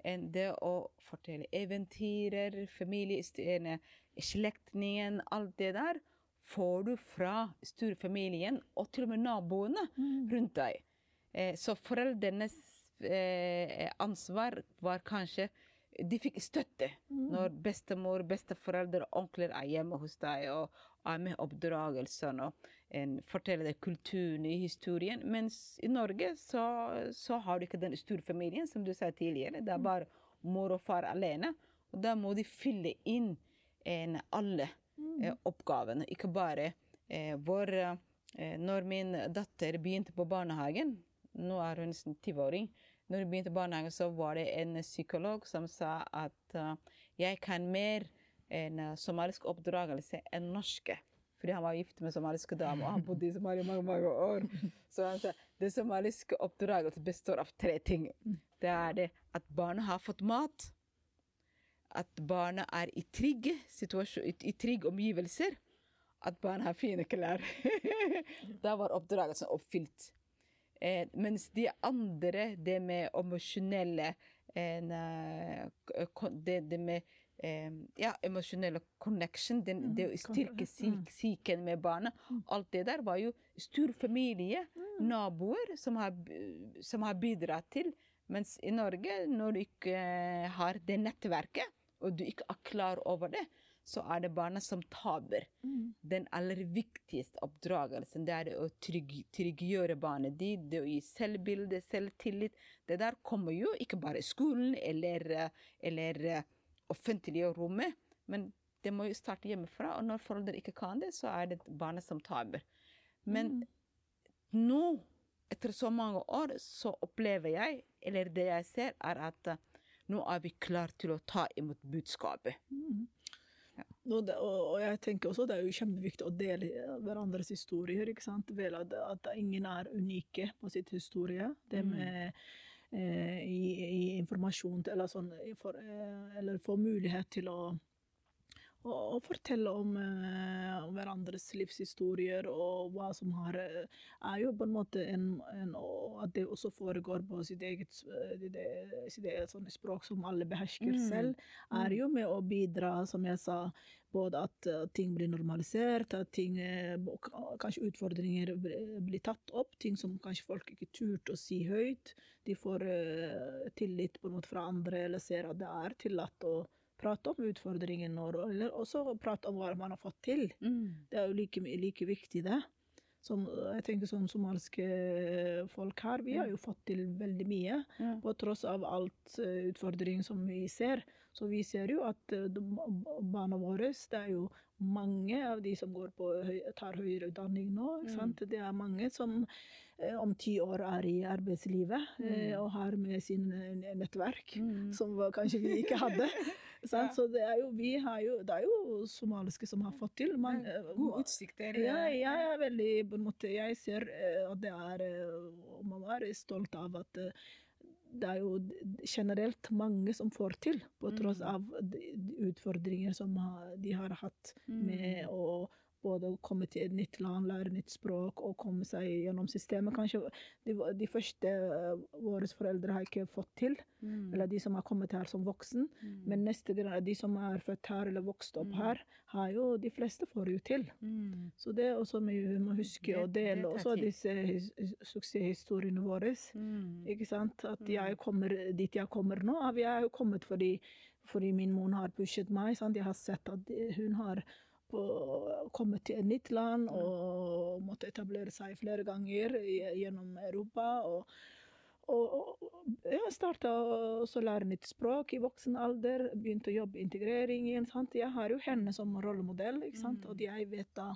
enn det å fortelle eventyrer, familiehistoriene, slektningen, alt det der, får du fra storfamilien og til og med naboene Mm. rundt deg. Eh, så foreldrenes eh, ansvar var kanskje De fikk støtte Mm. når bestemor, besteforeldre og onkler er hjemme hos deg og er med oppdragelsen og en, forteller deg kulturen i historien. Mens i Norge så, så har du ikke den storfamilien, som du sa tidligere. Det er bare mor og far alene. Og da må de fylle inn en, alle eh, oppgavene, ikke bare eh, vår eh, Når min datter begynte på barnehagen, nå er hun nesten 20-åring, når hun begynte barnehagen, så var det en psykolog som sa at uh, jeg kan mer en eh, somalisk oppdragelse enn norske. Fordi han var gift med somaliske damer, og han bodde i Somalia mange, mange år. Så han sa det somaliske oppdragelse består av tre ting. Det er det at barnet har fått mat, at barna er i trygge, i- i trygge omgivelser, at barna har fine klær. [LAUGHS] da var oppdragelsen oppfylt. Eh, mens de andre, det med emosjonelle eh, det, det med eh, ja, emosjonelle connection, den, det å styrke psyk- psyken med barna alt det der var jo stor familie, naboer, som har, som har bidratt til. Mens i Norge, når du ikke har det nettverket, og du ikke er klar over det, så er det barna som taper. Den aller viktigste oppdragelsen det er å trygg, tryggjøre barnet ditt, det å gi selvbilde, selvtillit. Det der kommer jo ikke bare i skolen eller, eller eh, offentlige rommet, men det må jo starte hjemmefra. Og når foreldre ikke kan det, så er det barnet som taper. Men nå, etter så mange år, så opplever jeg, eller det jeg ser, er at eh, nå er vi klare til å ta imot budskapet. Og, det, og, jeg tenker også det er jo kjempeviktig å dele hverandres historier. ikke sant? Vel at, at ingen er unike på sitt historie. Det Mm. med eh, i, i informasjon eller, sånn, for, eh, eller få mulighet til å å, fortelle om, uh, om hverandres livshistorier og hva som har uh, Er jo på en måte en, en At det også foregår på sitt eget, sitt det, det, sitt eget sånn språk som alle behersker Mm. selv, er jo med å bidra, som jeg sa, både at eh, ting blir normalisert, at ting, eh, kanskje utfordringer blir blir tatt opp, ting som kanskje folk ikke turte å si høyt. De får uh, tillit på en måte fra andre, eller ser at det er tillatt å prate om utfordringene, og, eller også prate om hva man har fått til. Det er jo like, like viktig, det. Som, jeg tenker sånn somaliske folk her, vi har jo fått til veldig mye. Ja. På tross av alt uh, utfordring som vi ser. Så vi ser jo at eh, de, barna våre, det er jo mange av de som går på tar høyere utdanning nå. Mm. Det er mange som eh, om ti år er i arbeidslivet eh, Mm. og har med sin eh, nettverk, Mm. som kanskje vi ikke hadde. [LAUGHS] Ja. Så det er jo, vi har jo, det er jo somaliske som har fått til. Man, God utsikt utsikter. ja, eh, jeg er veldig på en måte, Jeg ser eh, at det er eh, Og man er stolt av at eh, det er jo generelt mange som får til, på tross Mm. av de de utfordringer som de har hatt med Mm. å både å komme til et nytt land, lære nytt språk og komme seg gjennom systemet. Kanskje de, de første eh, våre foreldre har ikke fått til, Mm. eller de som har kommet her som voksen. Mm. Men neste de som er født her eller vokst opp Mm. her, har jo de fleste får jo til. Mm. Så det er også mye vi må huske å dele også disse suksesshistoriene våre. Mm. Ikke sant? At Mm. jeg kommer dit jeg kommer nå. Jeg er jo kommet fordi, fordi min mor har pushet meg. Sant? Jeg har sett at hun har på, kommet til et nytt land og måtte etablere seg flere ganger gjennom Europa. og og, jeg starta å lære nytt språk i voksen alder. Begynte å jobbe i integreringen. Sant? Jeg har jo henne som rollemodell? Mm. og jeg vet da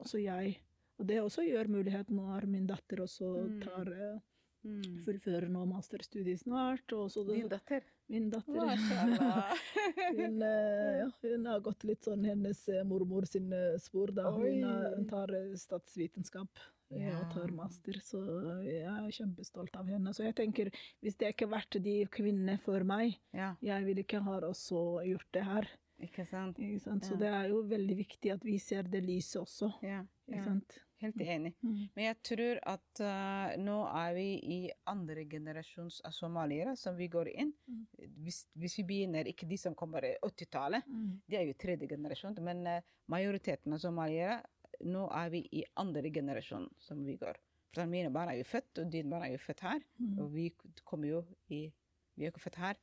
også jeg Og det også gjør mulighet når min datter også Mm. tar eh, Mm. fullfører nå masterstudiet snart. Din datter? Min datter [LAUGHS] hun, eh, ja, hun har gått litt sånn hennes eh, mormor sin eh, spor. da. Hun, har- hun tar statsvitenskap Ja. og tar master, så jeg er kjempestolt av henne. Så jeg tenker, hvis det ikke vært de kvinnene før meg, Ja, jeg ville ikke ha også gjort det her. ikke sant? Ikke sant? Så det er jo veldig viktig at vi ser det lyset også. Ja, Ikke sant? Helt enig. Mm. Men jeg tror at uh, nå er vi i andre generasjons somaliere som vi går inn. Mm. Hvis, hvis vi begynner, ikke de som kommer i 80-tallet, Mm. de er jo tredje generasjon, men uh, majoriteten av somaliere, nå er vi i andre generasjon som vi går. For mine barn er jo født, og dine barn er jo født her. Mm. Og vi kommer jo i Vi er ikke født her.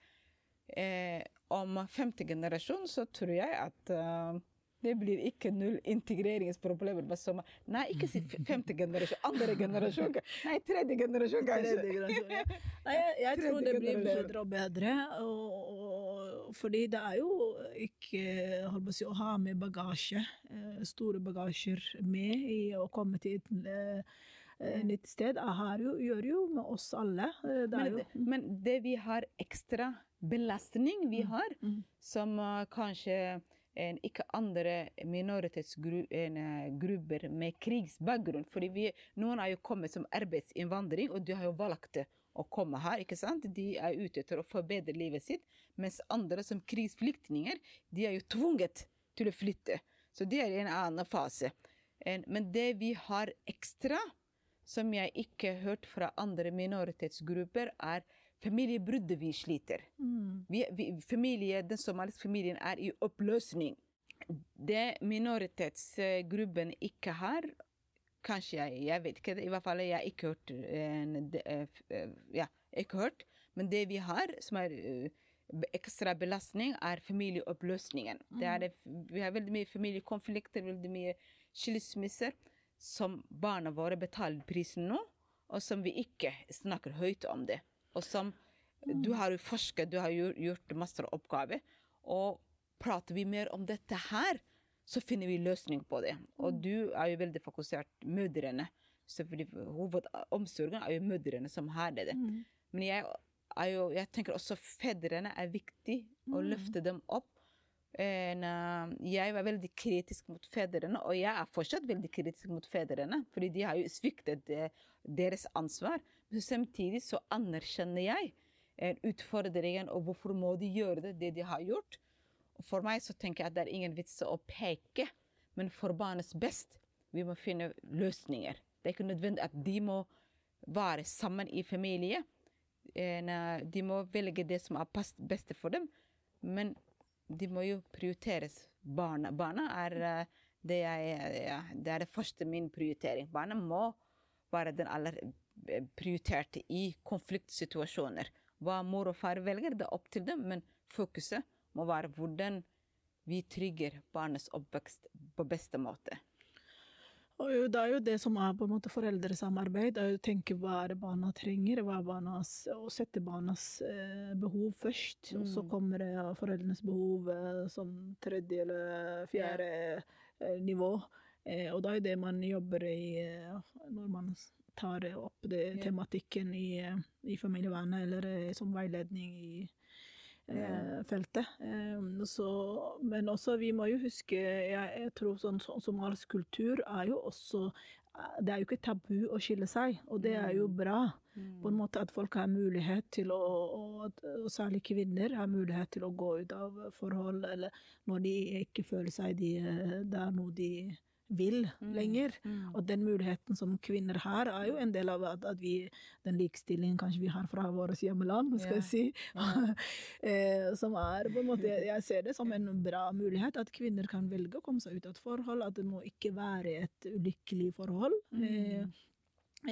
Eh, om femte generasjon så tror jeg at eh, det blir ikke null integreringsproblemer med sommer. Nei, ikke si femte generasjon, andre generasjon. Nei, tredje generasjon, kanskje. Tredje generasjon, ja. Nei, jeg, jeg tror det blir bedre og bedre. Og, og, fordi det er jo ikke å, si, å ha med bagasje, eh, store bagasjer med i å komme til et eh, eh, nytt sted. Det gjør jo med oss alle. Eh, Det Men, jo men det vi har ekstra belastning vi har, Mm. som kanskje en, ikke andre minoritetsgrupper med krigsbakgrunn. Fordi vi, noen har jo kommet som arbeidsinnvandring, og de har jo valgt å komme her. ikke sant? De er ute etter å forbedre livet sitt. Mens andre som krigsflyktninger, de er jo tvunget til å flytte. Så det er en annen fase. En, men det vi har ekstra, som jeg ikke har hørt fra andre minoritetsgrupper, er familiebruddet vi sliter. Mm. Vi, vi, familie, den somaliske familien er i oppløsning. Det minoritetsgruppen ikke har, kanskje jeg, jeg vet ikke, i hvert fall jeg har ikke hørt eh, f- eh, ja, ikke hørt, men det vi har som er eh, ekstra belastning, er familieoppløsningen. Det er vi har veldig mye familiekonflikter, veldig mye skilsmisser, som barna våre betaler prisen nå, og som vi ikke snakker høyt om det. Og som du har jo forsket, du har jo gjort masteroppgave, og prater vi mer om dette her, så finner vi løsning på det. Og du er jo veldig fokusert mødrene. Så fordi hovedomsorgen er jo mødrene som har det. Mm. Men jeg, jo, jeg tenker også fedrene er viktig å Mm. løfte dem opp. En, uh, jeg var veldig kritisk mot fedrene, og jeg er fortsatt veldig kritisk mot fedrene. Fordi de har jo sviktet eh, deres ansvar. Men samtidig så anerkjenner jeg uh, utfordringen, og hvorfor må de gjøre det, det de har gjort. Og For meg så tenker jeg at det er ingen vits å peke, men for barnets best, vi må finne løsninger. Det er ikke nødvendig at de må være sammen i familie. En, De må velge det som er best for dem, men de må jo prioriteres. Barna, barna er eh, det, jeg, ja, det er det første min prioritering. Barna må være den aller eh, prioriterte i konfliktsituasjoner. Hva mor og far velger, det er opp til dem, men fokuset må være hvordan vi trygger barnets oppvekst på beste måte. Og det er jo det som er på en måte foreldresamarbeid. Å tenke hva er det barna trenger, hva er barnas, og sette barnas eh, behov først. Og så Mm. kommer det foreldrenes behov eh, som tredje eller fjerde eh, nivå. Eh, og det er jo det man jobber i eh, når man tar opp det tematikken i, eh, i familievernet, eller som veiledning i Ja. feltet. Eh, så, men også, vi må jo huske Jeg, jeg tror sånn som- somalisk kultur er jo også eh, Det er jo ikke tabu å skille seg, og det er jo Mm. bra. På en måte at folk har mulighet til å, og, og særlig kvinner har mulighet til å gå ut av forhold, eller når de ikke føler seg de, det er noe de vil Mm. lenger. Mm. Og den muligheten som kvinner har, er jo en del av at, at vi, den likestillingen kanskje vi har fra vårt hjemland, skal yeah. jeg si. Yeah. [LAUGHS] eh, som er på en måte, Jeg ser det som en bra mulighet, at kvinner kan velge å komme seg ut av et forhold. At det må ikke være et ulykkelig forhold. Eh, Mm.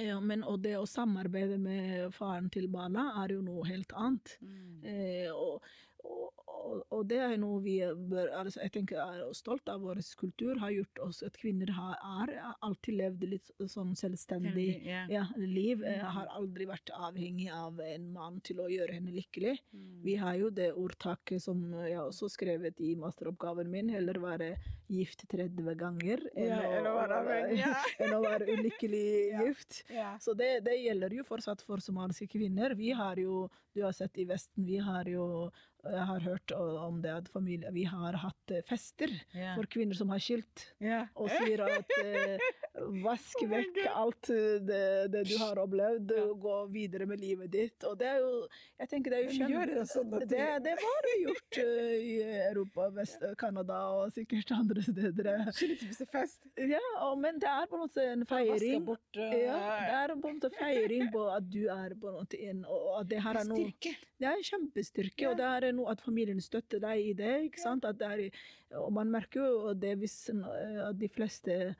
ja, men, og det å samarbeide med faren til barna er jo noe helt annet. Mm. Eh, og, og, og, det er noe vi bør altså Jeg tenker er stolt av vår kultur, har gjort oss at kvinner har er, alltid levd litt sånn selvstendig yeah. ja, liv. Eh, Mm. har aldri vært avhengig av en mann til å gjøre henne lykkelig. Mm. Vi har jo det ordtaket som jeg også skrevet i masteroppgaven min, heller være gift 30 ganger enn, Ja, å, være ja. [LAUGHS] enn å være ulykkelig [LAUGHS] gift. Så det, det gjelder jo fortsatt for somaliske kvinner. Vi har jo, du har sett i Vesten, vi har jo jeg har hørt om det at familie, vi har hatt eh, fester yeah. for kvinner som har skilt, yeah. og sier at eh, [LAUGHS] vask Oh vekk alt eh, det, det du har opplevd, Ja. og gå videre med livet ditt. Og det er jo Jeg tenker det er jo kjempe... Det, sånne det, ting? det var gjort eh, i Europa, Vest, Canada og sikkert andre steder. Skilsmissefest. Ja, og, men det er på en måte en feiring. bort uh, Ja, det er på en måte feiring på at du er på en måte inn, og at det her er noe styrke. Det er en kjempestyrke, Ja. og det er noe at familien støtter deg i det. ikke sant? At det er, og man merker jo det hvis at de fleste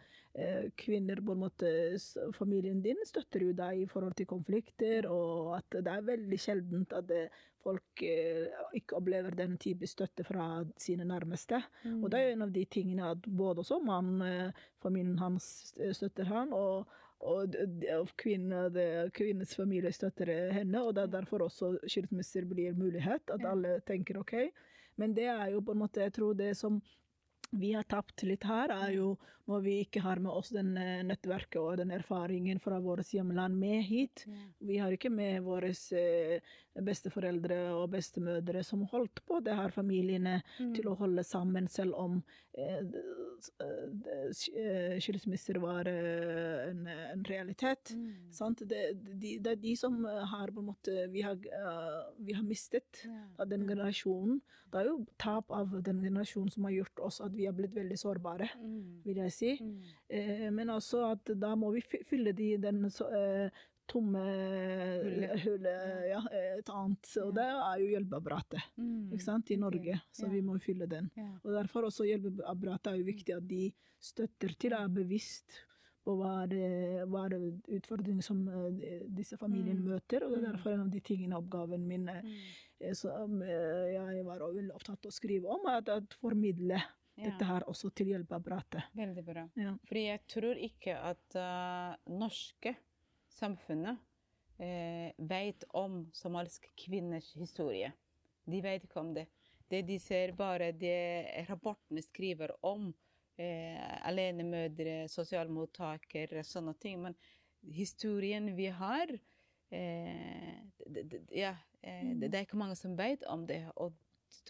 kvinner på en måte Familien din støtter jo deg i forhold til konflikter, og at det er veldig sjeldent at folk eh, ikke opplever den type støtte fra sine nærmeste. Og det er jo en av de tingene at både også mann, eh, familien hans eh, støtter han, og, og, og kvinner, det, kvinnes familie støtter eh, henne, og det er derfor også skilsmisser blir mulighet, at alle tenker OK. Men det er jo på en måte, jeg tror det som vi har tapt litt her, er jo når vi ikke har med oss den eh, nettverket og den erfaringen fra vårt hjemland med hit. Vi har ikke med våre eh, besteforeldre og bestemødre som holdt på det her familiene Mm. til å holde sammen, selv om eh, eh, skilsmisser var en, en realitet. Mm. Sant? Det, de, det er de som har på en måte vi har, vi har mistet av den generasjonen. Det er jo tap av den generasjonen som har gjort oss at vi har blitt veldig sårbare, Mm. vil jeg si. Mm. Eh, men altså at da må vi fylle de den eh, tomme Hullet. hullet, ja, eh, et annet. Og det er jo hjelpeapparatet Mm. ikke sant, i. Norge, så Ja. vi må fylle den. Ja. Og derfor også hjelpeapparatet er jo viktig at de støtter til, er bevisst på hva er, hva er det som eh, disse familiene Mm. møter. Og det er Mm. derfor en av de tingene oppgaven min eh, Mm. som eh, jeg var veldig opptatt av å skrive om, er at, at formidle dette her også til hjelpeapparatet. Veldig bra. Ja. Fordi jeg tror ikke at uh, norske samfunnet uh, vet om somaliske kvinners historie. De vet ikke om det. Det de ser bare det rapportene skriver om uh, alenemødre, sosialmottakere, sånne ting. Men historien vi har eh, det, det, ja, eh, det, det er ikke mange som vet om det. Og,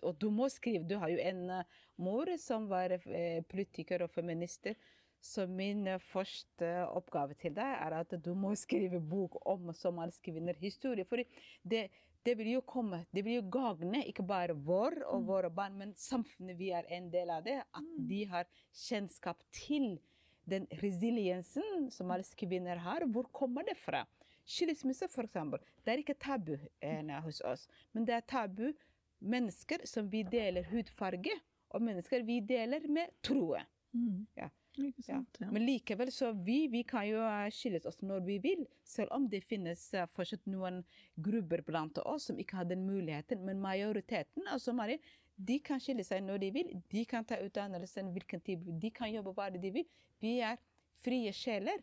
og du må skrive. Du har jo en eh, mor som var eh, politiker og feminister. Så min eh, første oppgave til deg er at du må skrive bok om somaliske kvinners historie. For det, det vil jo komme, det vil jo gagne ikke bare vår og Mm. våre barn, men samfunnet vi er en del av det. At Mm. de har kjennskap til den resiliensen somaliske kvinner har. Hvor kommer det fra? Skilsmisse, eksempel. Det er ikke tabu eh, hos oss, men det er tabu mennesker som vi deler hudfarge, og mennesker vi deler med troe. Mm. Ja. Sant? Ja. Men likevel så vi, vi kan jo skilles oss når vi vil, selv om det finnes eh, fortsatt noen grupper blant oss som ikke har den muligheten. Men majoriteten altså Marie, de kan skille seg når de vil. De kan ta utdannelsen hvilken tid de kan jobbe hva de vil. Vi er frie sjeler.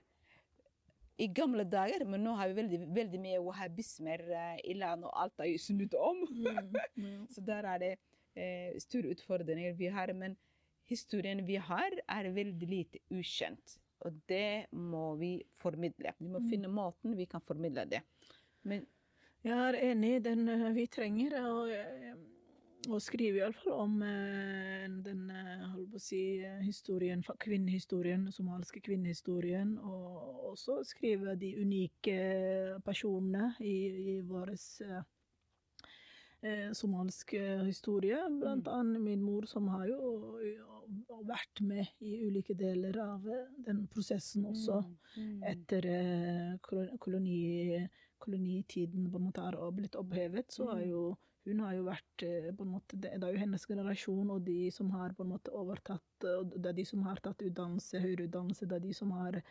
I gamle dager, men nå har vi veldig, veldig mye wahhabismer eh, i landet, og alt er snudd om. Mm. mm. [LAUGHS] Så der er det eh, store utfordringer vi har. Men historien vi har, er veldig lite ukjent. Og det må vi formidle. Vi må Mm. finne måten vi kan formidle det. Men Jeg er enig i den eh, vi trenger å, eh, skriver skrive iallfall om eh, den eh, holdt på å si, historien, kvinnehistorien, somaliske kvinnehistorien, og også skriver de unike personene i, i vår eh, eh, somaliske historie. Blant Mm. annet min mor, som har jo vært med i ulike deler av den prosessen også Mm, mm. etter koloni, kolonitiden på en måte er blitt opphevet, så har jo hun har jo vært eh, på en måte, Det er jo hennes generasjon og de som har på en måte overtatt eh, Det er de som har tatt utdannelse, høyere utdannelse, det er de som har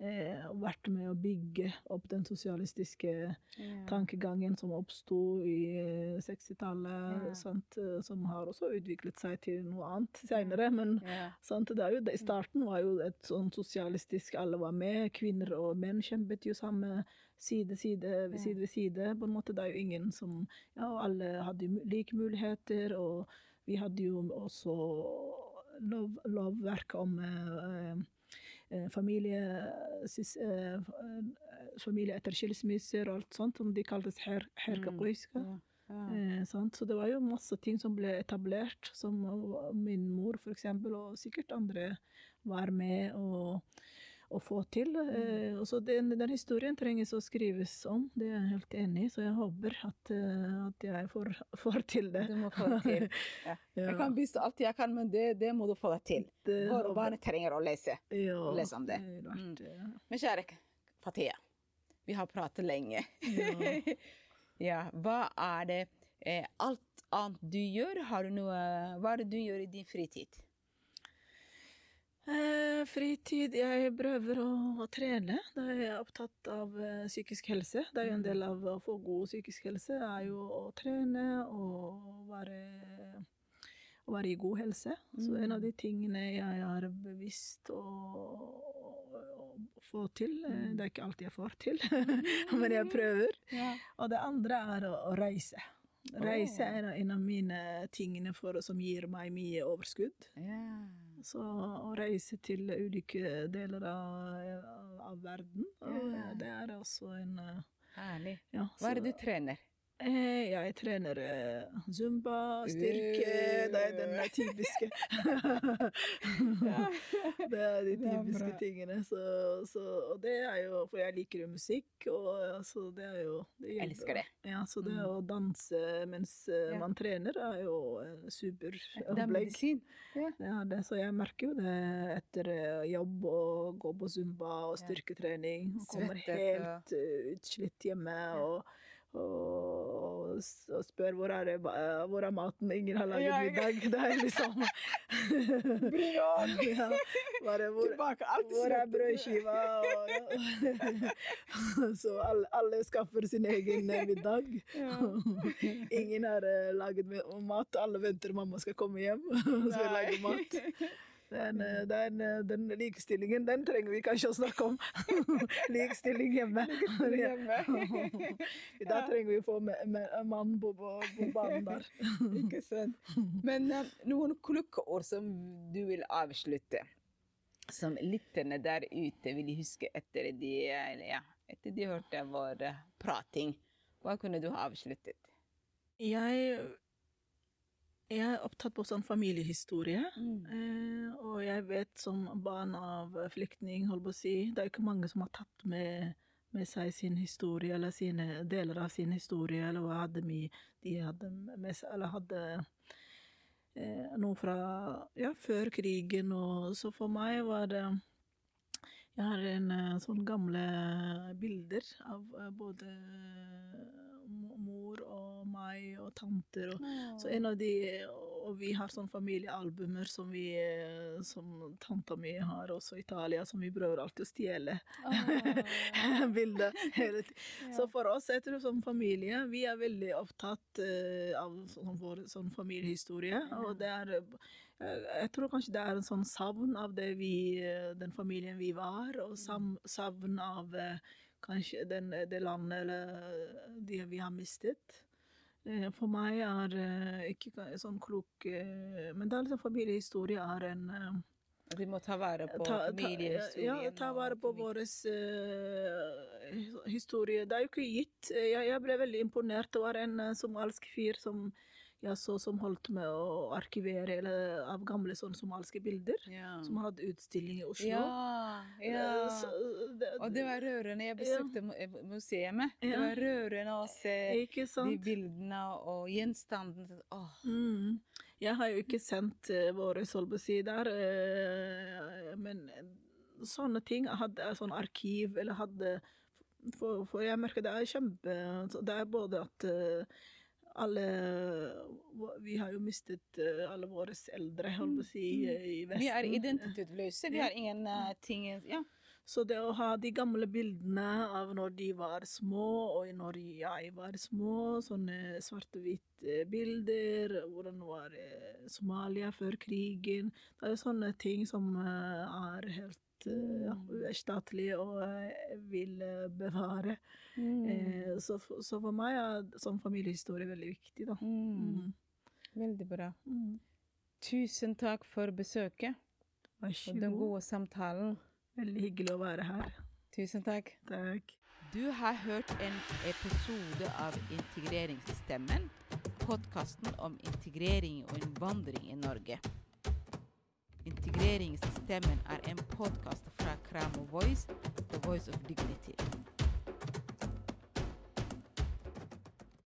eh, vært med å bygge opp den sosialistiske Ja. tankegangen som oppsto i eh, 60-tallet, Ja. eh, som har også utviklet seg til noe annet seinere. Men Ja. Sant? Det jo, I starten var jo et sånn sosialistisk Alle var med. Kvinner og menn kjempet jo samme Side, side, ved side ved side. på en måte. Det er jo ingen som Ja, alle hadde jo like muligheter. Og vi hadde jo også lov, lovverk om eh, familie, sis, eh, eh, familie etter skilsmisser og alt sånt, som de kaltes her, herkeqoiska. Ja. Ja. Eh. Så det var jo masse ting som ble etablert, som min mor eksempel, og sikkert andre var med å, å få til. Mm. Uh, så den, den historien trenges å skrives om, det er jeg helt enig i, så jeg håper at, uh, at jeg får, [LAUGHS] får til det. Du må få det til. [LAUGHS] Ja. Ja. Jeg kan bistå alt jeg kan, men det, det må du få det til. Det Våre barn trenger å lese. ja, lese om det. det vært, eh, Men kjære Fatia, vi har pratet lenge. [LAUGHS] Hva er det eh, alt annet du gjør? Har du noe Hva er det du gjør i din fritid? Eh, fritid Jeg prøver å, å trene. Da er jeg opptatt av eh, psykisk helse. Det er jo en del av å få god psykisk helse er jo å trene og være, å være i god helse. Så en av de tingene jeg er bevisst å, å få til eh, Det er ikke alltid jeg får til, [LAUGHS] men jeg prøver. Ja. Og det andre er å, å reise. Reise er en av mine tingene for, som gir meg mye overskudd. ja. Så å reise til ulike deler av, av verden, Ja. det er også en eh, Herlig. ja, Hva er det du trener? Eh, jeg trener eh, zumba, styrke, det er den Uh. typiske. [LAUGHS] [LAUGHS] det er de typiske tingene. Så, så, og det er jo For jeg liker jo musikk, og så det er jo det Jeg elsker det. Ja, så det Mm. å danse mens eh, Ja. man trener, er jo super Det er medisin. Ja. ja det, så jeg merker jo det etter jobb og gå på zumba og styrketrening. Og kommer helt utslitt hjemme og, og, og spør hvor er, det, hvor er maten, ingen har laget Ja, middag. [LAUGHS] Det er liksom [LAUGHS] [LAUGHS] ja, bare hvor, hvor er brødskiva? Så alle, alle skaffer sin egen eh, middag. Ingen har eh, laget mat, alle venter mamma skal komme hjem og skal lage mat. Den, den, den likestillingen, den trenger vi kanskje å snakke om. [LAUGHS] Likestilling hjemme. [LAUGHS] hjemme. Da trenger vi å få mann på, på, på banen der. [LAUGHS] Ikke sant. Men eh, noen kloke ord som du vil avslutte, som lytterne der ute vil huske etter de, ja, etter de hørte vår eh, prating. Hva kunne du ha avsluttet? Jeg, jeg er opptatt på sånn familiehistorie. Eh, og jeg vet som barn av flyktning, holdt på å si, det er jo ikke mange som har tatt med, med seg sin historie, eller sine deler av sin historie, eller hva hadde vi, de hadde med seg, eller hadde eh, noe fra ja, før krigen, og så for meg var det jeg har en eh, sånn gamle bilder av eh, både meg og tanter og så en av de, og vi har sånne familiealbumer som vi, som tanta mi har også i Italia, som vi prøver alltid å stjele. [LAUGHS] Bilder hele tiden. Så for oss, jeg tror som familie, vi er veldig opptatt eh, av sånn, vår sånn familiehistorie, og det er, eh, jeg tror kanskje det er en sånn savn av det vi, eh, den familien vi var, og sam, savn av kanskje den, det landet eller de vi har mistet. Eh, For meg er eh, ikke sånn klok eh, Men det er liksom familiehistorie er en Vi må ta vare på ta, ta, familiehistorien. ja, ta vare på vår uh, historie. Det er jo ikke gitt. Jeg, jeg ble veldig imponert. Det var en uh, somalisk fyr som så som holdt med å arkivere eller, av gamle sånn somaliske bilder. Ja. Som hadde utstilling i Oslo. Ja, ja. Eh, så, det, Og det var rørende. Jeg besøkte ja. eh, museet. Det var rørende å se de bildene og gjenstandene. Oh. Mm. Jeg har jo ikke sendt uh, våre solbesi der, eh, men sånne ting jeg hadde sånn arkiv, eller hadde For, for jeg merker det er kjempe Det er både at eh, alle Vi har jo mistet eh, alle våre eldre, holdt på å si, eh, i Vesten. Vi er identitetsløse. Vi har ingen eh, ting Ja. Så det å ha de gamle bildene av når de var små, og når jeg var små, sånne svart-hvitt bilder, hvordan var Somalia før krigen Det er jo sånne ting som er helt ja, statlig og vil eh, bevare. Eh, så, så for meg er sånn familiehistorie veldig viktig, da. Mm. Mm. Veldig bra. Mm. Tusen takk for besøket Vær så og den gode samtalen. Veldig hyggelig å være her. Tusen takk. Takk. Du har hørt en episode av Integreringsstemmen, podkasten om integrering og innvandring i Norge. Integreringsstemmen er en podkast fra Kramo Voice, The Voice of Dignity.